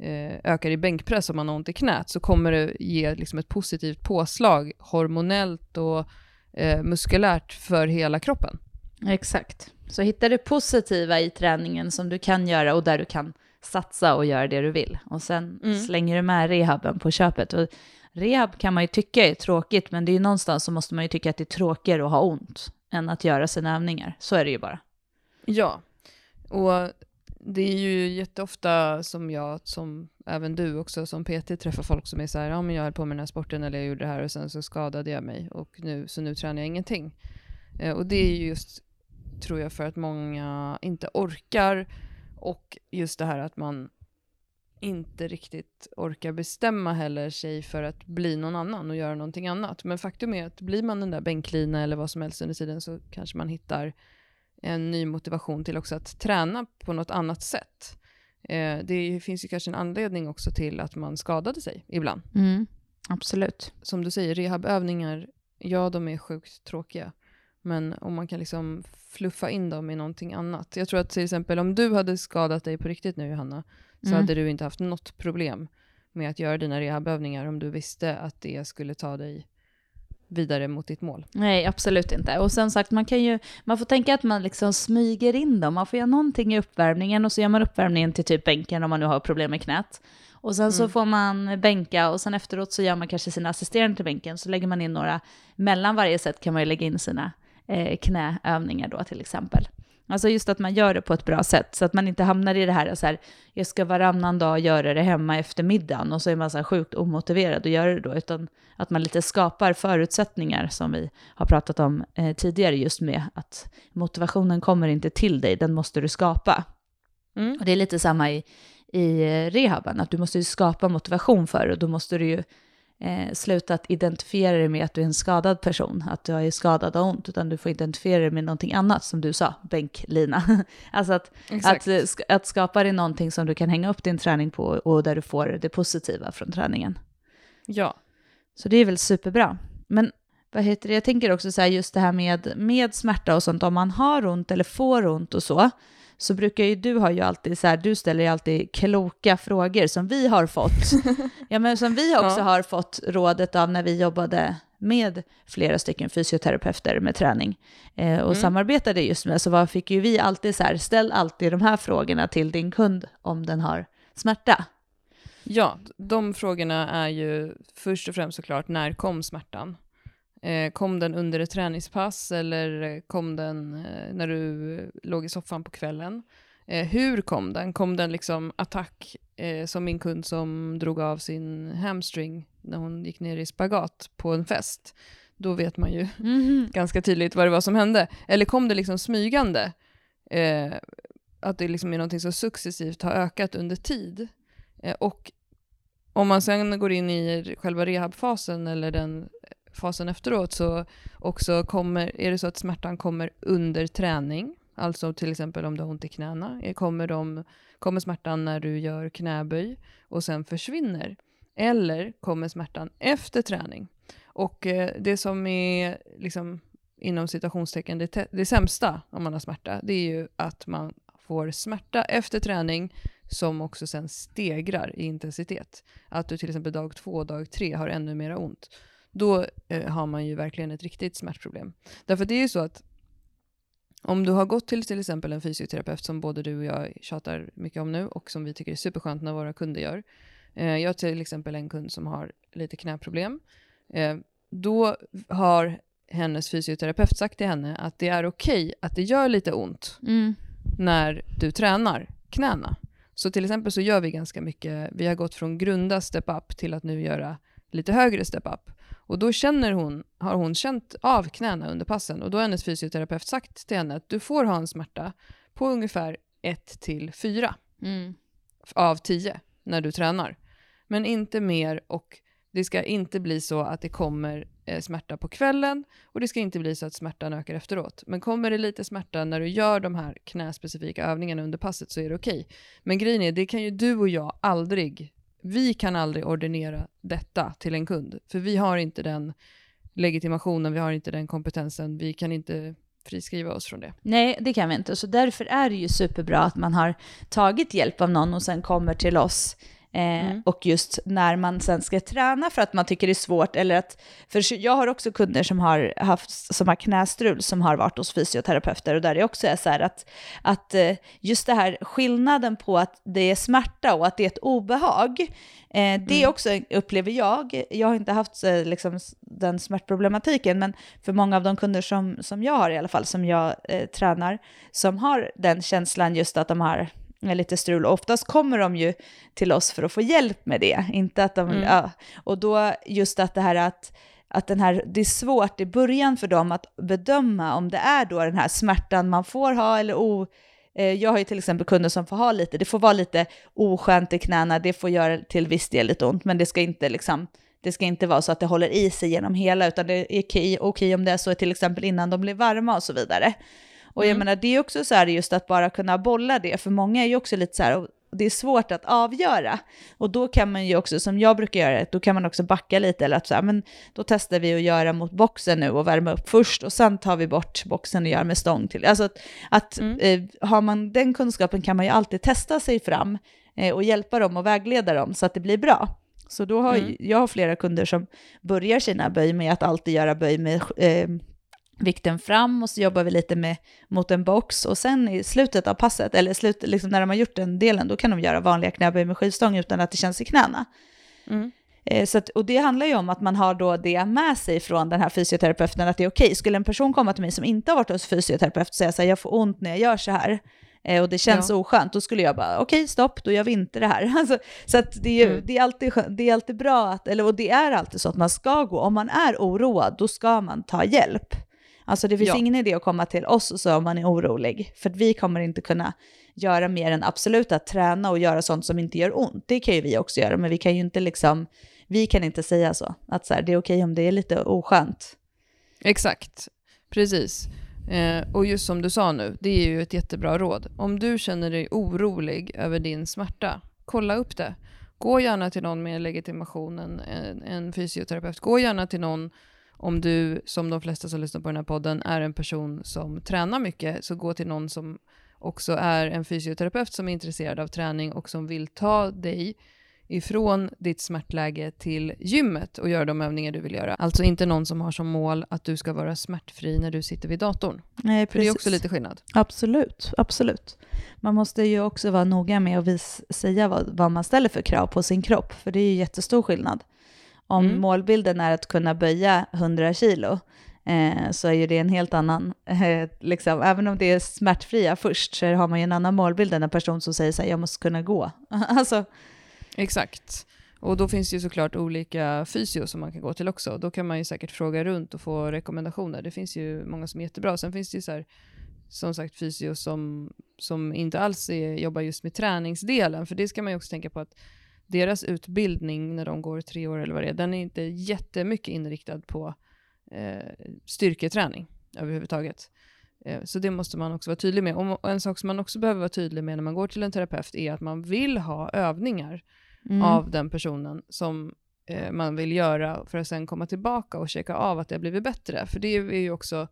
eh, ökar i bänkpress och man har ont i knät, så kommer det ge liksom ett positivt påslag hormonellt och eh, muskulärt för hela kroppen. Exakt. Så hitta det positiva i träningen som du kan göra och där du kan satsa och göra det du vill. Och sen Mm. slänger du med rehaben på köpet. Och rehab kan man ju tycka är tråkigt, men det är ju någonstans så måste man ju tycka att det är tråkigare att ha ont än att göra sina övningar. Så är det ju bara. Ja, och det är ju jätteofta som jag, som även du också som PT träffar folk som är så här, ja men jag höll på med den här sporten eller jag gjorde det här och sen så skadade jag mig och nu, så nu tränar jag ingenting. Eh, och det är ju just, tror jag, för att många inte orkar och just det här att man inte riktigt orkar bestämma heller sig för att bli någon annan och göra någonting annat. Men faktum är att blir man den där bänklina eller vad som helst under tiden så kanske man hittar en ny motivation till också att träna på något annat sätt. Eh, det finns ju kanske en anledning också till att man skadade sig ibland. Absolut. Som du säger, rehabövningar, ja de är sjukt tråkiga. Men om man kan liksom fluffa in dem i någonting annat. Jag tror att till exempel om du hade skadat dig på riktigt nu Johanna, så Mm. hade du inte haft något problem med att göra dina rehabövningar om du visste att det skulle ta dig vidare mot ditt mål. Nej, absolut inte. Och sen sagt, man kan ju, man får tänka att man liksom smyger in dem. Man får göra någonting i uppvärmningen och så gör man uppvärmningen till typ bänken om man nu har problem med knät. Och sen så Mm. får man bänka och sen efteråt så gör man kanske sina assisterande till bänken. Så lägger man in några, mellan varje set kan man ju lägga in sina eh, knäövningar då till exempel. Alltså just att man gör det på ett bra sätt så att man inte hamnar i det här så här, jag ska varannan dag göra det hemma efter middagen och så är man så här sjukt omotiverad att göra det då, utan att man lite skapar förutsättningar som vi har pratat om eh, tidigare just med att motivationen kommer inte till dig, den måste du skapa. Mm. Och det är lite samma i, i eh, rehaben, att du måste ju skapa motivation för det och då måste du ju eh, sluta att identifiera dig med att du är en skadad person, att du är skadad och ont, utan du får identifiera dig med någonting annat som du sa, bänklina. alltså att, att, att skapa dig någonting som du kan hänga upp din träning på och där du får det positiva från träningen. Ja. Så det är väl superbra. Men vad heter det, jag tänker också så här just det här med, med smärta och sånt, om man har ont eller får ont och så, så brukar ju du ha ju alltid så här, du ställer ju alltid kloka frågor som vi har fått. ja men som vi också Ja. har fått rådet av när vi jobbade med flera stycken fysioterapeuter med träning eh, och samarbetade just med, så var, fick ju vi alltid så här, ställ alltid de här frågorna till din kund om den har smärta. Ja, de frågorna är ju först och främst såklart, när kom smärtan? Eh, kom den under ett träningspass eller eh, kom den eh, när du låg i soffan på kvällen? Hur kom den? Kom den liksom attack som min kund som drog av sin hamstring när hon gick ner i spagat på en fest? Då vet man ju ganska tydligt vad det var som hände. Eller kom det liksom smygande? Att det liksom är någonting som successivt har ökat under tid. Och om man sen går in i själva rehabfasen eller den fasen efteråt så också kommer, är det så att smärtan kommer under träning, alltså till exempel om du har ont i knäna, kommer, de, kommer smärtan när du gör knäböj och sen försvinner? Eller kommer smärtan efter träning? Och eh, det som är liksom inom citationstecken det, det sämsta om man har smärta, det är ju att man får smärta efter träning som också sen stegrar i intensitet. Att du till exempel dag två dag tre har ännu mera ont. Då eh, har man ju verkligen ett riktigt smärtproblem. Därför det är ju så att om du har gått till till exempel en fysioterapeut som både du och jag tjatar mycket om nu och som vi tycker är superskönt när våra kunder gör. Eh, jag har till exempel en kund som har lite knäproblem. Eh, då har hennes fysioterapeut sagt till henne att det är okej att det gör lite ont Mm. när du tränar knäna. Så till exempel så gör vi ganska mycket, vi har gått från grunda step up till att nu göra lite högre step up. Och då känner hon, har hon känt av knäna under passen och då har hennes fysioterapeut sagt till henne att du får ha en smärta på ungefär 1 till 4 Mm. av 10 när du tränar. Men inte mer och det ska inte bli så att det kommer eh, smärta på kvällen och det ska inte bli så att smärtan ökar efteråt. Men kommer det lite smärta när du gör de här knäspecifika övningarna under passet så är det okej. Men grejen är, det kan ju du och jag aldrig vi kan aldrig ordinera detta till en kund, för vi har inte den legitimationen, vi har inte den kompetensen, vi kan inte friskriva oss från det. Nej, det kan vi inte. Så därför är det ju superbra att man har tagit hjälp av någon och sen kommer till oss. Eh, Mm. Och just när man sen ska träna för att man tycker det är svårt, eller att, för jag har också kunder som har haft, som har knästrul, som har varit hos fysioterapeuter, och där det också är så här att, att eh, just det här skillnaden på att det är smärta och att det är ett obehag, eh, det också upplever jag, jag har inte haft eh, liksom, den smärtproblematiken, men för många av de kunder som, som jag har i alla fall, som jag eh, tränar, som har den känslan just att de har eh, lite strul. Och oftast kommer de ju till oss för att få hjälp med det, inte att de... Mm. Ja. Och då just att det här att, att den här, det är svårt i början för dem att bedöma om det är då den här smärtan man får ha eller o... eh, Jag har ju till exempel kunder som får ha lite, det får vara lite oskönt i knäna, det får göra till viss del lite ont, men det ska inte liksom det ska inte vara så att det håller i sig genom hela, utan det är okej, okej om det är så till exempel innan de blir varma och så vidare. Och jag menar, det är också så här just att bara kunna bolla det, för många är ju också lite så här, det är svårt att avgöra. Och då kan man ju också, som jag brukar göra, då kan man också backa lite, eller att så här, men då testar vi att göra mot boxen nu och värma upp först, och sen tar vi bort boxen och gör med stång till. Alltså att, att eh, har man den kunskapen kan man ju alltid testa sig fram eh, och hjälpa dem och vägleda dem så att det blir bra. Så då har ju- jag har flera kunder som börjar sina böj med att alltid göra böj med eh, vikten fram och så jobbar vi lite med, mot en box och sen i slutet av passet, eller slut, liksom när de har gjort den delen, då kan de göra vanliga knäböj med skivstång utan att det känns i knäna. Mm. Eh, Så att, och det handlar ju om att man har då det med sig från den här fysioterapeuten, att det är okej. Skulle en person komma till mig som inte har varit hos fysioterapeut och säga så här, jag får ont när jag gör så här, eh, och det känns Ja. oskönt, då skulle jag bara, okej, stopp, då gör vi inte det här. Alltså, så att det, är, ju- Mm. det, är alltid, det är alltid bra, att, eller, och det är alltid så att man ska gå, om man är oroad, då ska man ta hjälp. Alltså det finns Ja. ingen idé att komma till oss och så om man är orolig, för vi kommer inte kunna göra mer än absolut att träna och göra sånt som inte gör ont. Det kan ju vi också göra, men vi kan ju inte liksom, vi kan inte säga så, att så här, det är okej om det är lite oskönt. Exakt, precis. Eh, och just som du sa nu, det är ju ett jättebra råd. Om du känner dig orolig över din smärta, kolla upp det. Gå gärna till någon med legitimation, en, en, en fysioterapeut. Gå gärna till någon om du, som de flesta som lyssnar på den här podden, är en person som tränar mycket, så gå till någon som också är en fysioterapeut som är intresserad av träning och som vill ta dig ifrån ditt smärtläge till gymmet och göra de övningar du vill göra. Alltså inte någon som har som mål att du ska vara smärtfri när du sitter vid datorn. Nej, För det är också lite skillnad. Absolut, absolut. Man måste ju också vara noga med att vis- säga vad, vad man ställer för krav på sin kropp, för det är ju jättestor skillnad. Om Mm. målbilden är att kunna böja 100 kilo, eh, så är ju det en helt annan, eh, liksom, även om det är smärtfria först, så har man ju en annan målbild än en person som säger så här, jag måste kunna gå. alltså, Exakt. Och då finns det ju såklart olika fysio som man kan gå till också. Då kan man ju säkert fråga runt och få rekommendationer. Det finns ju många som är jättebra. Sen finns det ju så här, som sagt fysio som, som inte alls är, jobbar just med träningsdelen. För det ska man ju också tänka på att deras utbildning när de går tre år eller vad det är, den är inte jättemycket inriktad på eh, styrketräning överhuvudtaget. Eh, Så det måste man också vara tydlig med. Och en sak som man också behöver vara tydlig med när man går till en terapeut är att man vill ha övningar mm, av den personen som eh, man vill göra för att sen komma tillbaka och checka av att det har blivit bättre. För det är ju också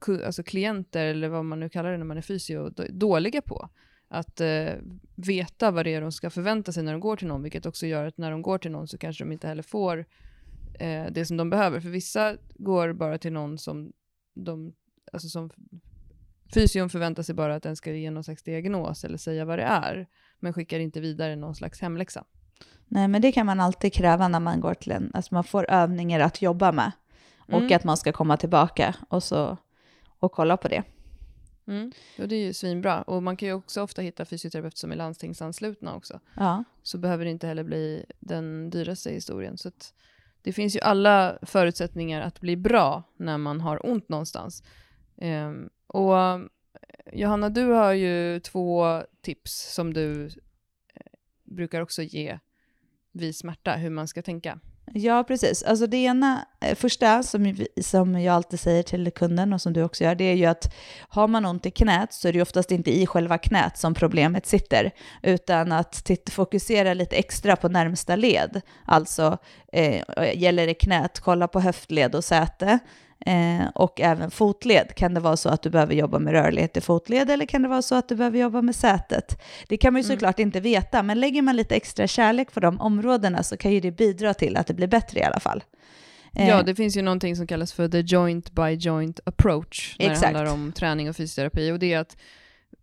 ku- alltså klienter, eller vad man nu kallar det när man är fysio, då- dåliga på. Att eh, veta vad det är de ska förvänta sig när de går till någon, vilket också gör att när de går till någon så kanske de inte heller får eh, det som de behöver. För vissa går bara till någon som de, alltså som fysion förväntar sig bara att den ska ge någon slags diagnos eller säga vad det är, men skickar inte vidare någon slags hemläxa. nej, men det kan man alltid kräva när man går till en, alltså man får övningar att jobba med, och Mm. att man ska komma tillbaka och, så, och kolla på det. Mm. Och det är ju svinbra. Och man kan ju också ofta hitta fysioterapeuter som är landstingsanslutna också. Ja. Så behöver det inte heller bli den dyraste historien. Så det finns ju alla förutsättningar att bli bra när man har ont någonstans. Ehm, och eh, Johanna, du har ju två tips som du eh, brukar också ge vid smärta, hur man ska tänka. Ja, precis. Alltså det ena, eh, första som, som jag alltid säger till kunden och som du också gör, det är ju att har man ont i knät så är det oftast inte i själva knät som problemet sitter, utan att fokusera lite extra på närmsta led. Alltså eh, gäller det knät, kolla på höftled och säte. Eh, och även fotled. Kan det vara så att du behöver jobba med rörlighet i fotled eller kan det vara så att du behöver jobba med sätet? Det kan man ju såklart inte veta, men lägger man lite extra kärlek på de områdena så kan ju det bidra till att det blir bättre i alla fall. Eh, Ja, det finns ju någonting som kallas för the joint by joint approach när Exakt. det handlar om träning och fysioterapi. Och det är att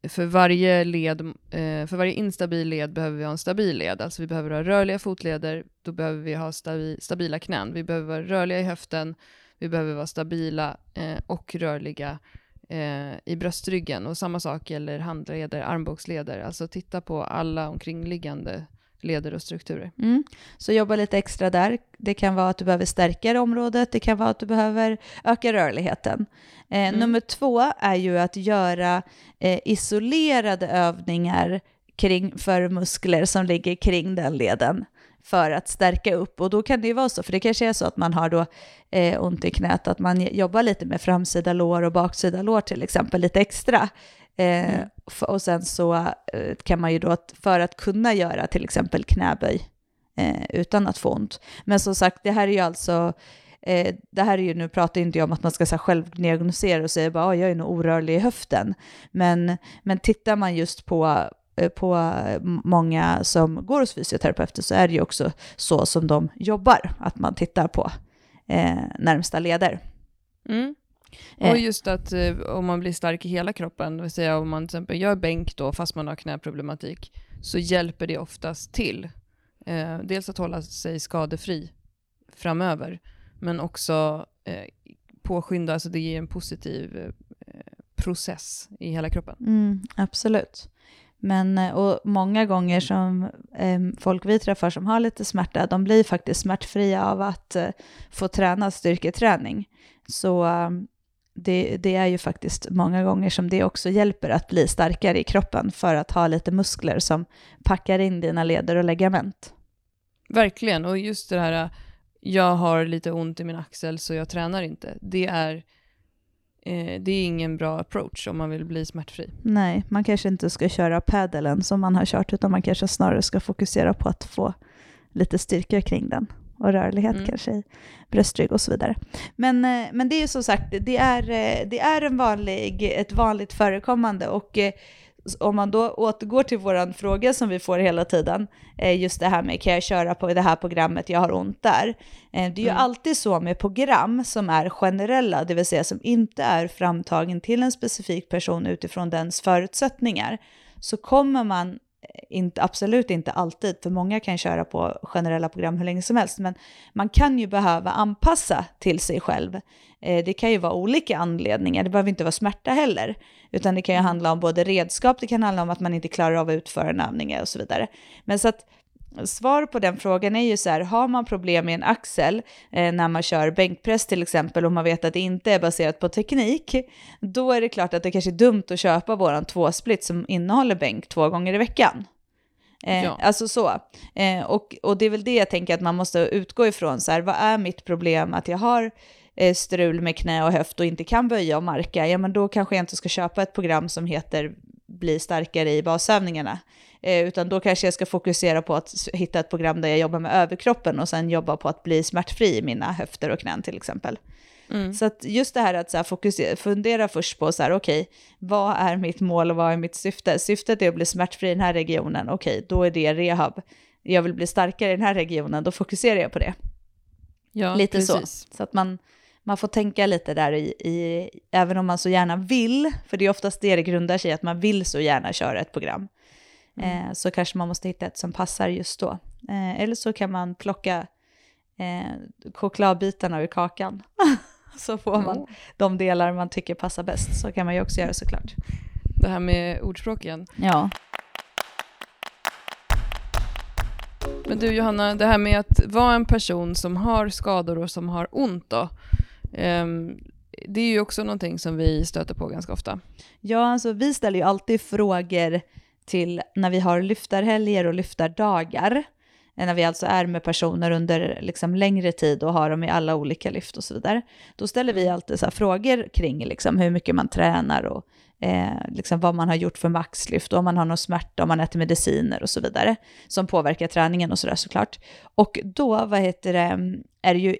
för varje, led, eh, för varje instabil led behöver vi ha en stabil led. Alltså vi behöver ha rörliga fotleder, då behöver vi ha stabi, stabila knän. Vi behöver vara rörliga i höften, vi behöver vara stabila eh, och rörliga eh, i bröstryggen. Och samma sak gäller handleder, armbågsleder. Alltså titta på alla omkringliggande leder och strukturer. Mm. Så jobba lite extra där. Det kan vara att du behöver stärka det området, det kan vara att du behöver öka rörligheten. Eh, Nummer två är ju att göra eh, isolerade övningar kring, för muskler som ligger kring den leden för att stärka upp. Och då kan det ju vara så, för det kanske är så att man har då eh, ont i knät, att man jobbar lite med framsida lår och baksida lår till exempel, lite extra. Eh, f- och sen så eh, kan man ju då, för att kunna göra till exempel knäböj eh, utan att få ont. Men som sagt, det här är ju alltså, eh, det här är ju, nu pratar inte jag om att man ska så här, självdiagnosera och säga bara, "Ah, jag är nog orörlig i höften. Men, men tittar man just på på m- många som går hos fysioterapeuter så är det ju också så som de jobbar, att man tittar på eh, närmsta leder. Mm. Eh. Och just att eh, om man blir stark i hela kroppen, vill säga om man till exempel gör bänk då fast man har knäproblematik, så hjälper det oftast till. Eh, dels att hålla sig skadefri framöver, men också eh, påskynda, alltså det ger en positiv eh, process i hela kroppen. Mm, absolut. Men, eh, och många gånger som eh, folk vi träffar som har lite smärta, de blir faktiskt smärtfria av att eh, få träna styrketräning. Så eh, det, det är ju faktiskt många gånger som det också hjälper att bli starkare i kroppen för att ha lite muskler som packar in dina leder och ligament. Verkligen, och just det här, eh, jag har lite ont i min axel så jag tränar inte. Det är, eh, det är ingen bra approach om man vill bli smärtfri. Nej, man kanske inte ska köra padelen som man har kört, utan man kanske snarare ska fokusera på att få lite styrka kring den och rörlighet Mm. kanske i bröstrygg och så vidare. Men, eh, men det är ju som sagt, det är, eh, det är en vanlig, ett vanligt förekommande och eh, om man då återgår till våran fråga som vi får hela tiden, eh, just det här med kan jag köra på det här programmet, jag har ont där. Eh, Det är ju Mm. alltid så med program som är generella, det vill säga som inte är framtagen till en specifik person utifrån dens förutsättningar, så kommer man inte, absolut inte alltid, för många kan köra på generella program hur länge som helst, men man kan ju behöva anpassa till sig själv. Eh, Det kan ju vara olika anledningar, det behöver inte vara smärta heller, utan det kan ju handla om både redskap, det kan handla om att man inte klarar av att utföra en övning och så vidare. Men så att svar på den frågan är ju så här, har man problem med en axel eh, när man kör bänkpress till exempel och man vet att det inte är baserat på teknik, då är det klart att det kanske är dumt att köpa våran tvåsplit som innehåller bänk två gånger i veckan. Eh, Ja. Alltså så. Eh, och, och det är väl det jag tänker att man måste utgå ifrån, så här, vad är mitt problem att jag har eh, strul med knä och höft och inte kan böja och marka, ja men då kanske jag inte ska köpa ett program som heter bli starkare i basövningarna. Eh, utan då kanske jag ska fokusera på att hitta ett program där jag jobbar med överkroppen och sen jobba på att bli smärtfri i mina höfter och knän till exempel. Mm. Så att just det här att så här fokusera, fundera först på så här, okej, vad är mitt mål och vad är mitt syfte? Syftet är att bli smärtfri i den här regionen, okej, då är det rehab. Jag vill bli starkare i den här regionen, då fokuserar jag på det. Ja, lite precis. så. Så att man, man får tänka lite där i, i, även om man så gärna vill, för det är oftast det det grundar sig att man vill så gärna köra ett program. Eh, så kanske man måste hitta ett som passar just då. Eh, eller så kan man plocka eh, chokladbitarna ur kakan. så får man Oh. de delar man tycker passar bäst. Så kan man ju också göra såklart. Det här med ordspråk igen. Ja. Men du Johanna, det här med att vara en person som har skador och som har ont då. Um, det är ju också någonting som vi stöter på ganska ofta. Ja, alltså vi ställer ju alltid frågor till när vi har lyftarhelger och lyftardagar när vi alltså är med personer under liksom längre tid och har dem i alla olika lyft och så vidare, då ställer vi alltid så här frågor kring liksom hur mycket man tränar och eh, liksom vad man har gjort för maxlyft och om man har någon smärta, om man äter mediciner och så vidare, som påverkar träningen och sådär såklart. Och då, vad heter det, är det ju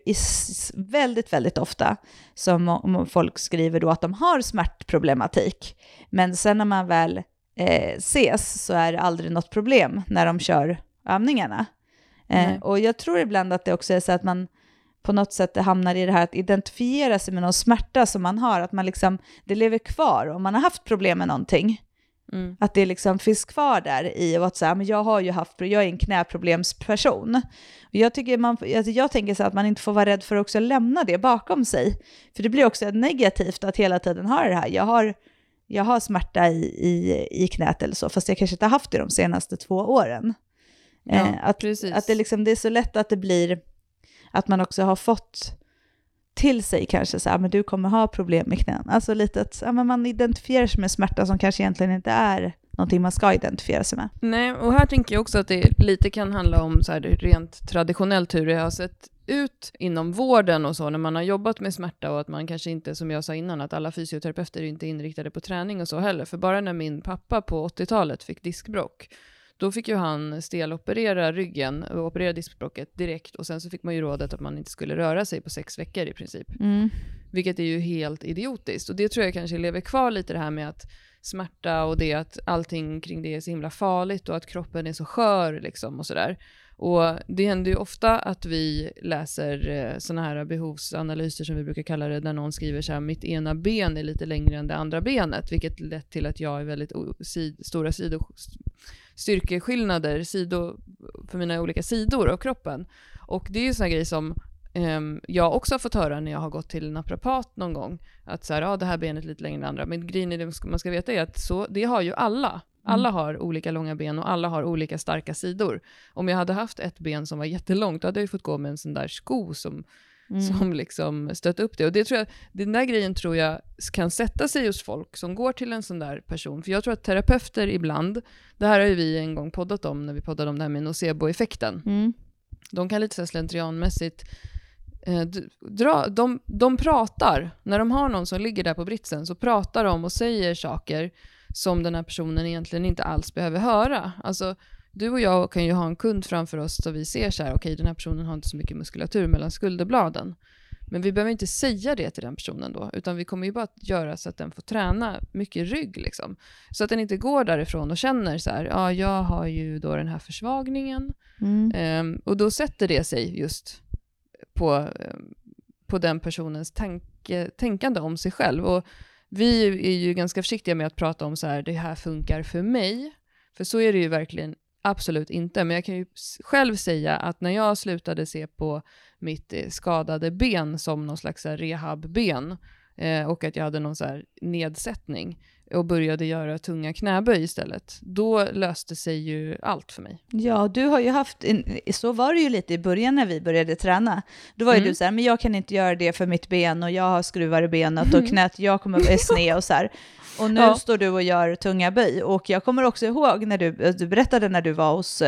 väldigt, väldigt ofta som om folk skriver då att de har smärtproblematik. Men sen när man väl eh, ses så är det aldrig något problem när de kör övningarna. Eh, och jag tror ibland att det också är så att man på något sätt hamnar i det här att identifiera sig med någon smärta som man har, att man liksom, det lever kvar om man har haft problem med någonting. Mm. Att det liksom finns kvar där i och att säga, men jag har ju haft, jag är en knäproblemsperson. Och jag, tycker man, alltså jag tänker så att man inte får vara rädd för att också lämna det bakom sig. För det blir också negativt att hela tiden ha det här. Jag har, jag har smärta i, i, i knät eller så, fast jag kanske inte har haft det de senaste två åren. Ja, Eh, att, precis. att det, liksom, det är så lätt att det blir att man också har fått till sig kanske så här, men du kommer ha problem med knän. Alltså lite att ja, men man identifierar sig med smärta som kanske egentligen inte är någonting man ska identifiera sig med. Nej, och här tänker jag också att det lite kan handla om så här, rent traditionellt hur det har sett ut inom vården och så när man har jobbat med smärta och att man kanske inte, som jag sa innan, att alla fysioterapeuter är inte inriktade på träning och så heller. För bara när min pappa på 80-talet fick diskbråck, då fick ju han steloperera ryggen och operera diskbråcket direkt och sen så fick man ju rådet att man inte skulle röra sig på sex veckor i princip. Vilket är ju helt idiotiskt. Och det tror jag kanske lever kvar lite det här med att smärta och det att allting kring det är så himla farligt och att kroppen är så skör liksom och sådär. Och det händer ju ofta att vi läser eh, sådana här behovsanalyser som vi brukar kalla det, där någon skriver så här, mitt ena ben är lite längre än det andra benet, vilket lett till att jag är väldigt o- sid, stora sido, styrkeskillnader sido, för mina olika sidor av kroppen. Och det är ju sådana grejer som ehm, jag också har fått höra när jag har gått till naprapat någon gång. Att så här, ja det här benet är lite längre än det andra. Men grejen är det man ska veta är att så, det har ju alla. Alla har olika långa ben och alla har olika starka sidor. Om jag hade haft ett ben som var jättelångt, då hade jag ju fått gå med en sån där sko som, som liksom stötte upp det. Och det tror jag, den där grejen tror jag kan sätta sig hos folk som går till en sån där person. För jag tror att terapeuter ibland, det här har ju vi en gång poddat om när vi poddade om det här med nocebo-effekten. Mm. De kan lite så slentrianmässigt eh, dra, de, de pratar, när de har någon som ligger där på britsen så pratar de och säger saker som den här personen egentligen inte alls behöver höra. Alltså, du och jag kan ju ha en kund framför oss så vi ser så här, okej den här personen har inte så mycket muskulatur mellan skulderbladen. Men vi behöver inte säga det till den personen då, utan vi kommer ju bara att göra så att den får träna mycket rygg liksom. Så att den inte går därifrån och känner så här, ja jag har ju då den här försvagningen, Mm. Ehm, och då sätter det sig just på, ehm, på den personens tanke, tänkande om sig själv. Och vi är ju ganska försiktiga med att prata om så här, det här funkar för mig. För så är det ju verkligen absolut inte. Men jag kan ju själv säga att när jag slutade se på mitt eh, skadade ben som någon slags rehabben eh, och att jag hade någon så här nedsättning och började göra tunga knäböj istället, då löste sig ju allt för mig. Ja, du har ju haft, en, så var det ju lite i början när vi började träna. Då var ju Mm. du så här, men jag kan inte göra det för mitt ben och jag har skruvar i benet och knät, jag kommer vara sned och så här. Och nu Ja. står du och gör tunga böj. Och jag kommer också ihåg när du, du berättade när du var hos,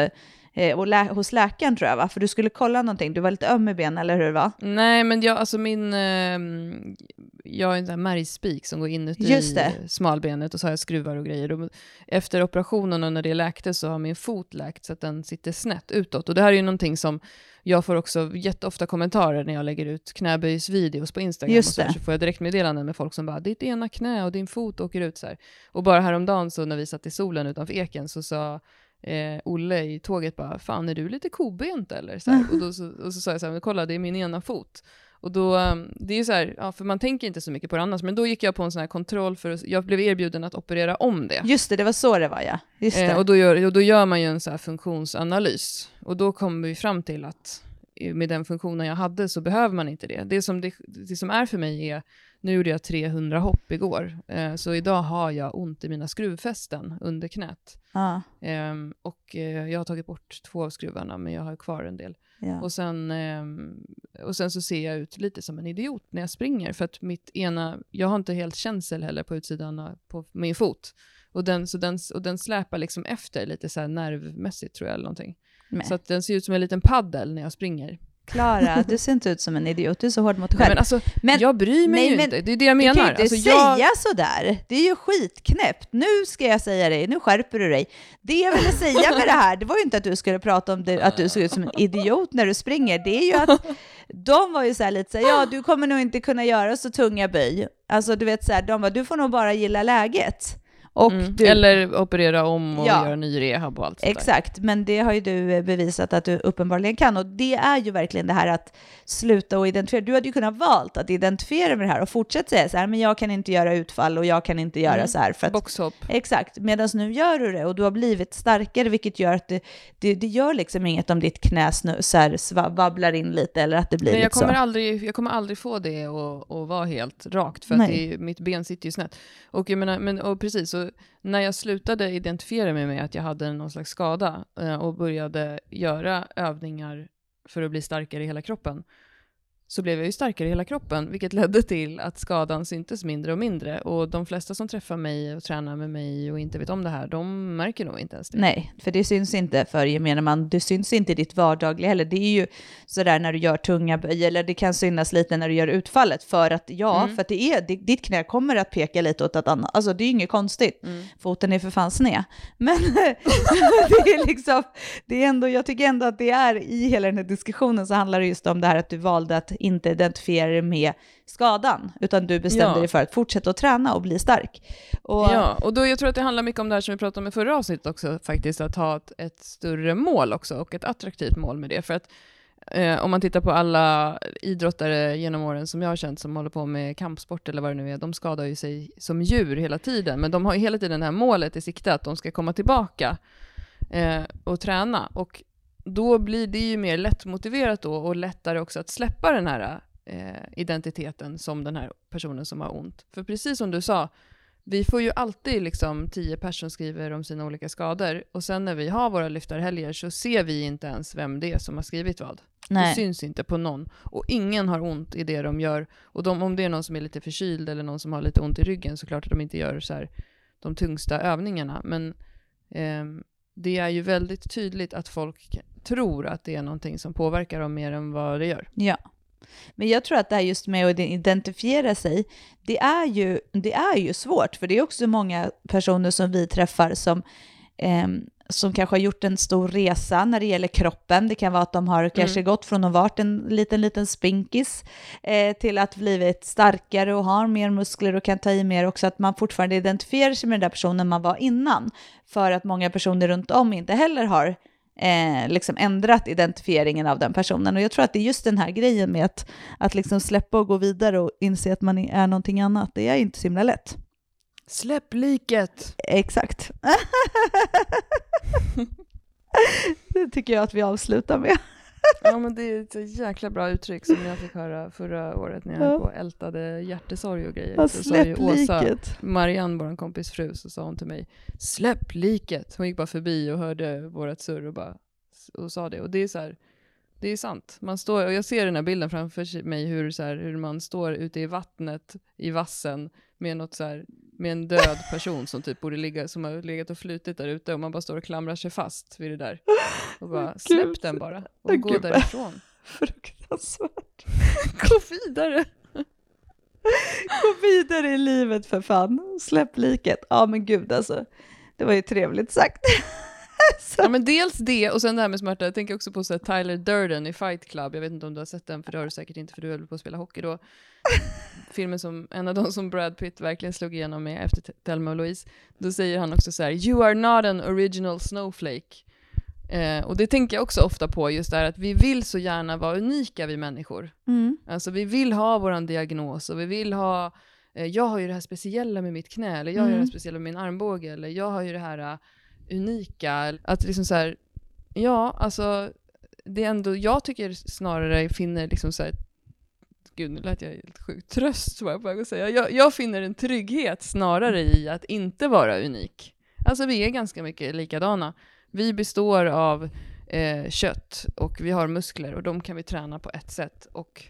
eh, och lä, hos läkaren tror jag va? För du skulle kolla någonting, du var lite öm i benen eller hur var? Nej, men jag, alltså min, ehm, jag är en sån här märgspik som går inuti smalbenet och så har jag skruvar och grejer. Och efter operationen och när det läkte så har min fot läkt så att den sitter snett utåt. Och det här är ju någonting som jag får också jätteofta kommentarer när jag lägger ut knäböjsvideos på Instagram. Just och så, så får jag direktmeddelanden med folk som bara, ditt ena knä och din fot åker ut så här. Och bara häromdagen så när vi satt i solen utanför eken så sa eh, Olle i tåget bara, fan är du lite kobent eller? Så här. Och, då, så, och så sa jag så här, kolla det är min ena fot. Och då, um, det är ju så här, ja, för man tänker inte så mycket på det annars, men då gick jag på en sån här kontroll för att, jag blev erbjuden att operera om det. Just det, det var så det var ja. Just. Eh, och, då gör, och då gör man ju en så här funktionsanalys. Och då kommer vi fram till att eh, med den funktionen jag hade så behöver man inte det. Det som, det, det som är för mig är, nu gjorde jag 300 hopp igår, eh, så idag har jag ont i mina skruvfästen under knät. ja, Ehm, och eh, jag har tagit bort två av skruvarna, men jag har kvar en del. ja. Och, sen, ehm, och sen så ser jag ut lite som en idiot när jag springer, för att mitt ena, jag har inte helt känsel heller på utsidan på min fot. Och den, så den, och den släpar liksom efter lite så nervmässigt tror jag, eller någonting. Men. Så att den ser ut som en liten paddel när jag springer. Klara, du ser inte ut som en idiot, du är så hård mot dig själv. men alltså, Men- jag bryr mig nej, ju men inte. Det är det jag Du kan menar. ju inte Alltså, säga jag, sådär. Det är ju skitknäppt. Nu ska jag säga dig, nu skärper du dig. Det jag ville säga med det här, det var ju inte att du skulle prata om det, att du såg ut som en idiot när du springer. Det är ju att de var ju så här lite så här, ja du kommer nog inte kunna göra så tunga böj. Alltså du vet så här, de var, du får nog bara gilla läget. Mm, du, Eller operera om och Ja. göra ny rehab och allt sånt där. Exakt, men det har ju du eh, bevisat att du uppenbarligen kan. Och det är ju verkligen det här att sluta och identifiera. Du hade ju kunnat valt att identifiera med det här och fortsätta säga så här, men jag kan inte göra utfall och jag kan inte göra Mm. så här. För att, Boxhopp. exakt, medan nu gör du det och du har blivit starkare, vilket gör att det, det, det gör liksom inget om ditt knä snu, så här, vabblar in lite eller att det blir Men jag kommer, så. aldrig, jag kommer aldrig få det att vara helt rakt, för att Nej. det, mitt ben sitter ju snett. Och, jag menar, men, och precis, så när jag slutade identifiera mig med att jag hade någon slags skada eh, och började göra övningar för att bli starkare i hela kroppen, så blev jag ju starkare i hela kroppen, vilket ledde till att skadan syntes mindre och mindre. Och de flesta som träffar mig och tränar med mig och inte vet om det här, de märker nog inte ens det. Nej, för det syns inte för gemene man. Det syns inte i ditt vardagliga heller. Det är ju sådär när du gör tunga böj, eller det kan synas lite när du gör utfallet. För att ja, Mm. för att det är, det, ditt knä kommer att peka lite åt ett annat. Alltså det är ju inget konstigt. Mm. Foten är för fan sned. Men det är liksom, det är ändå, jag tycker ändå att det är i hela den här diskussionen så handlar det just om det här att du valde att inte identifiera dig med skadan, utan du bestämde Ja. dig för att fortsätta att träna och bli stark. Och, Ja, och då, jag tror att det handlar mycket om det här som vi pratade om i förra avsnittet också, faktiskt, att ha ett, ett större mål också, och ett attraktivt mål med det. För att eh, om man tittar på alla idrottare genom åren som jag har känt som håller på med kampsport eller vad det nu är, de skadar ju sig som djur hela tiden, men de har ju hela tiden det här målet i sikte, att de ska komma tillbaka eh, och träna. Och då blir det ju mer lättmotiverat då, och lättare också att släppa den här eh, identiteten som den här personen som har ont. För precis som du sa, vi får ju alltid liksom tio personer skriver om sina olika skador och sen när vi har våra lyftarhelger så ser vi inte ens vem det är som har skrivit vad. Det nej. syns inte på någon. Och ingen har ont i det de gör. Och de, om det är någon som är lite förkyld eller någon som har lite ont i ryggen så klart att de inte gör så här, de tyngsta övningarna. Men ehm, det är ju väldigt tydligt att folk tror att det är någonting som påverkar dem mer än vad det gör. Ja. Men jag tror att det här just med att identifiera sig, det är ju, det är ju svårt, för det är också många personer som vi träffar som, ehm, som kanske har gjort en stor resa när det gäller kroppen. Det kan vara att de har kanske gått från att varit en liten, liten spinkis eh, till att blivit starkare och har mer muskler och kan ta i mer också, att man fortfarande identifierar sig med den där personen man var innan. För att många personer runt om inte heller har eh, liksom ändrat identifieringen av den personen. Och jag tror att det är just den här grejen med att, att liksom släppa och gå vidare och inse att man är någonting annat. Det är inte så himla lätt. Släpp liket! Exakt. det tycker jag att vi avslutar med. Ja men det är ett så jäkla bra uttryck som jag fick höra förra året när jag höll Ja. på och ältade hjärtesorg och grejer. Ja, Så sa ju Åsa, liket. Marianne, vår kompis fru, så sa hon till mig Släpp liket! Hon gick bara förbi och hörde vårat surr och, bara, och sa det. Och det är så här, det är sant. Man står, och jag ser den här bilden framför mig hur, så här, hur man står ute i vattnet i vassen med, något så här, med en död person som typ borde ligga, som har legat och flutit där ute och man bara står och klamrar sig fast vid det där. Och bara, släpp den bara och gå därifrån. Fruktansvärt. Gå vidare! Gå vidare i livet för fan. Släpp liket. Ja men gud alltså. Det var ju trevligt sagt. Ja men dels det och sen det här med smärta. Jag tänker också på så här, Tyler Durden i Fight Club. Jag vet inte om du har sett den, för det har du säkert inte för du höll på att spela hockey då. Filmen som, en av de som Brad Pitt verkligen slog igenom med efter Thelma och Louise. Då säger han också så här, you are not an original snowflake. Eh, och det tänker jag också ofta på, just det här att vi vill så gärna vara unika vi människor. Mm. Alltså vi vill ha våran diagnos och vi vill ha, eh, jag har ju det här speciella med mitt knä, eller jag har ju det här Mm. speciella med min armbåge, eller jag har ju det här uh, unika. Att liksom så här, ja, alltså det är ändå, jag tycker snarare finner liksom så här, gud nu lät jag helt sjukt tröst var jag på väg att säga. Jag, jag finner en trygghet snarare i att inte vara unik. Alltså vi är ganska mycket likadana. Vi består av eh, kött och vi har muskler och de kan vi träna på ett sätt. Och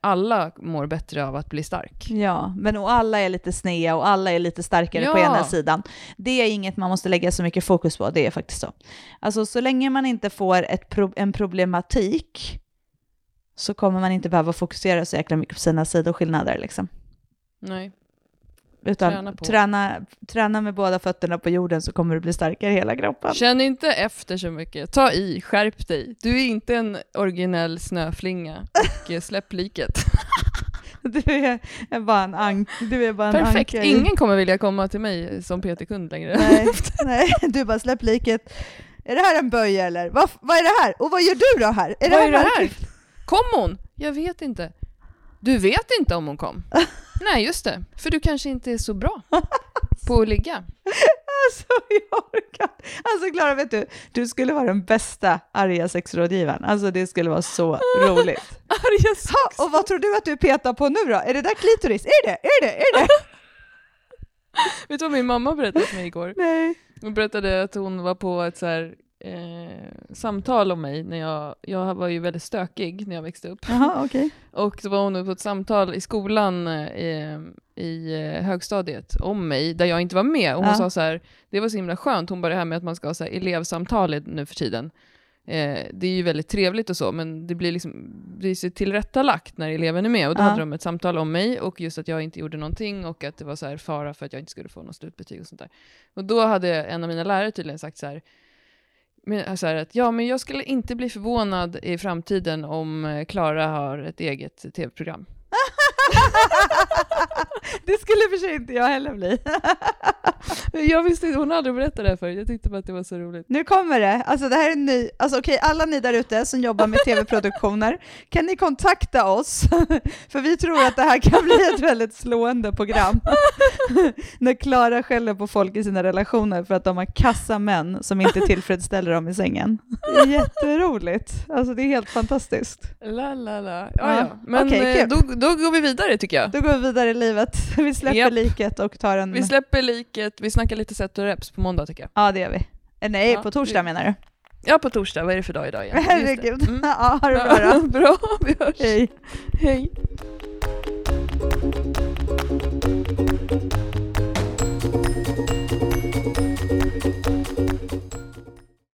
alla mår bättre av att bli stark. Ja, men och alla är lite snea och alla är lite starkare på Ja. ena sidan. Det är inget man måste lägga så mycket fokus på, det är faktiskt så. Alltså så länge man inte får ett pro- en problematik så kommer man inte behöva fokusera så jäkla mycket på sina sidoskillnader liksom. Nej. Utan Träna träna, på. träna, med båda fötterna på jorden så kommer du bli starkare i hela kroppen. Känn inte efter så mycket. Ta i, skärp dig. Du är inte en originell snöflinga och eh, släpp liket. Du är, bara en, ank, du är bara en Perfekt, anka i- ingen kommer vilja komma till mig som PT-kund längre. Nej, nej, du bara släpp liket. Är det här en böj eller? Vad, vad är det här? Och vad gör du då här? Är Vad är det här? Kom hon? Jag vet inte. Du vet inte om hon kom? Nej, just det. För du kanske inte är så bra på att ligga. Alltså jag orkar Alltså Klara, vet du, du skulle vara den bästa arga sexrådgivaren. Alltså det skulle vara så roligt. Arga Ha, och vad tror du att du petar på nu då? Är det där klitoris? Är det? Är det? Är det? Vet du vad min mamma berättade för mig igår? Nej. Hon berättade att hon var på ett så här, eh, samtal om mig när jag, jag var ju väldigt stökig när jag växte upp. Jaha, okej. Och då var hon på ett samtal i skolan eh, i eh, högstadiet om mig, där jag inte var med. Och hon Ja. sa så här, det var så himla skönt, hon bara det här med att man ska ha så här elevsamtal nu för tiden. Eh, det är ju väldigt trevligt och så, men det blir liksom är så tillrättalagt när eleven är med. Och då Ja. hade de ett samtal om mig och just att jag inte gjorde någonting och att det var så här fara för att jag inte skulle få något slutbetyg och sånt där. Och då hade en av mina lärare tydligen sagt så här, men, eh, så här att ja, men jag skulle inte bli förvånad i framtiden om eh, Klara har ett eget tv-program. Det skulle för sig inte jag heller bli. Jag visste inte, hon hade aldrig berättat det här förut. Jag tyckte bara att det var så roligt. Nu kommer det. Alltså det här är en ny, alltså okej, alla ni där ute som jobbar med tv-produktioner, kan ni kontakta oss? För vi tror att det här kan bli ett väldigt slående program. När Klara skäller på folk i sina relationer för att de har kassa män som inte tillfredsställer dem i sängen. Det är jätteroligt. Alltså det är helt fantastiskt. La, la, la. Ja, Ja. Men okej, eh, då, då går vi vidare tycker jag. Då går vi vidare i livet. Vi släpper Japp. liket och tar en... Vi släpper liket, vi snackar lite set och reps på måndag tycker jag. Ja, det gör vi. Eh, Nej, Ja, på torsdag vi- menar du? Ja, på torsdag. Vad är det för dag idag igen? Just det. Herregud. Mm. Ja, ha det bra då. bra, vi hörs. Hej. Hej.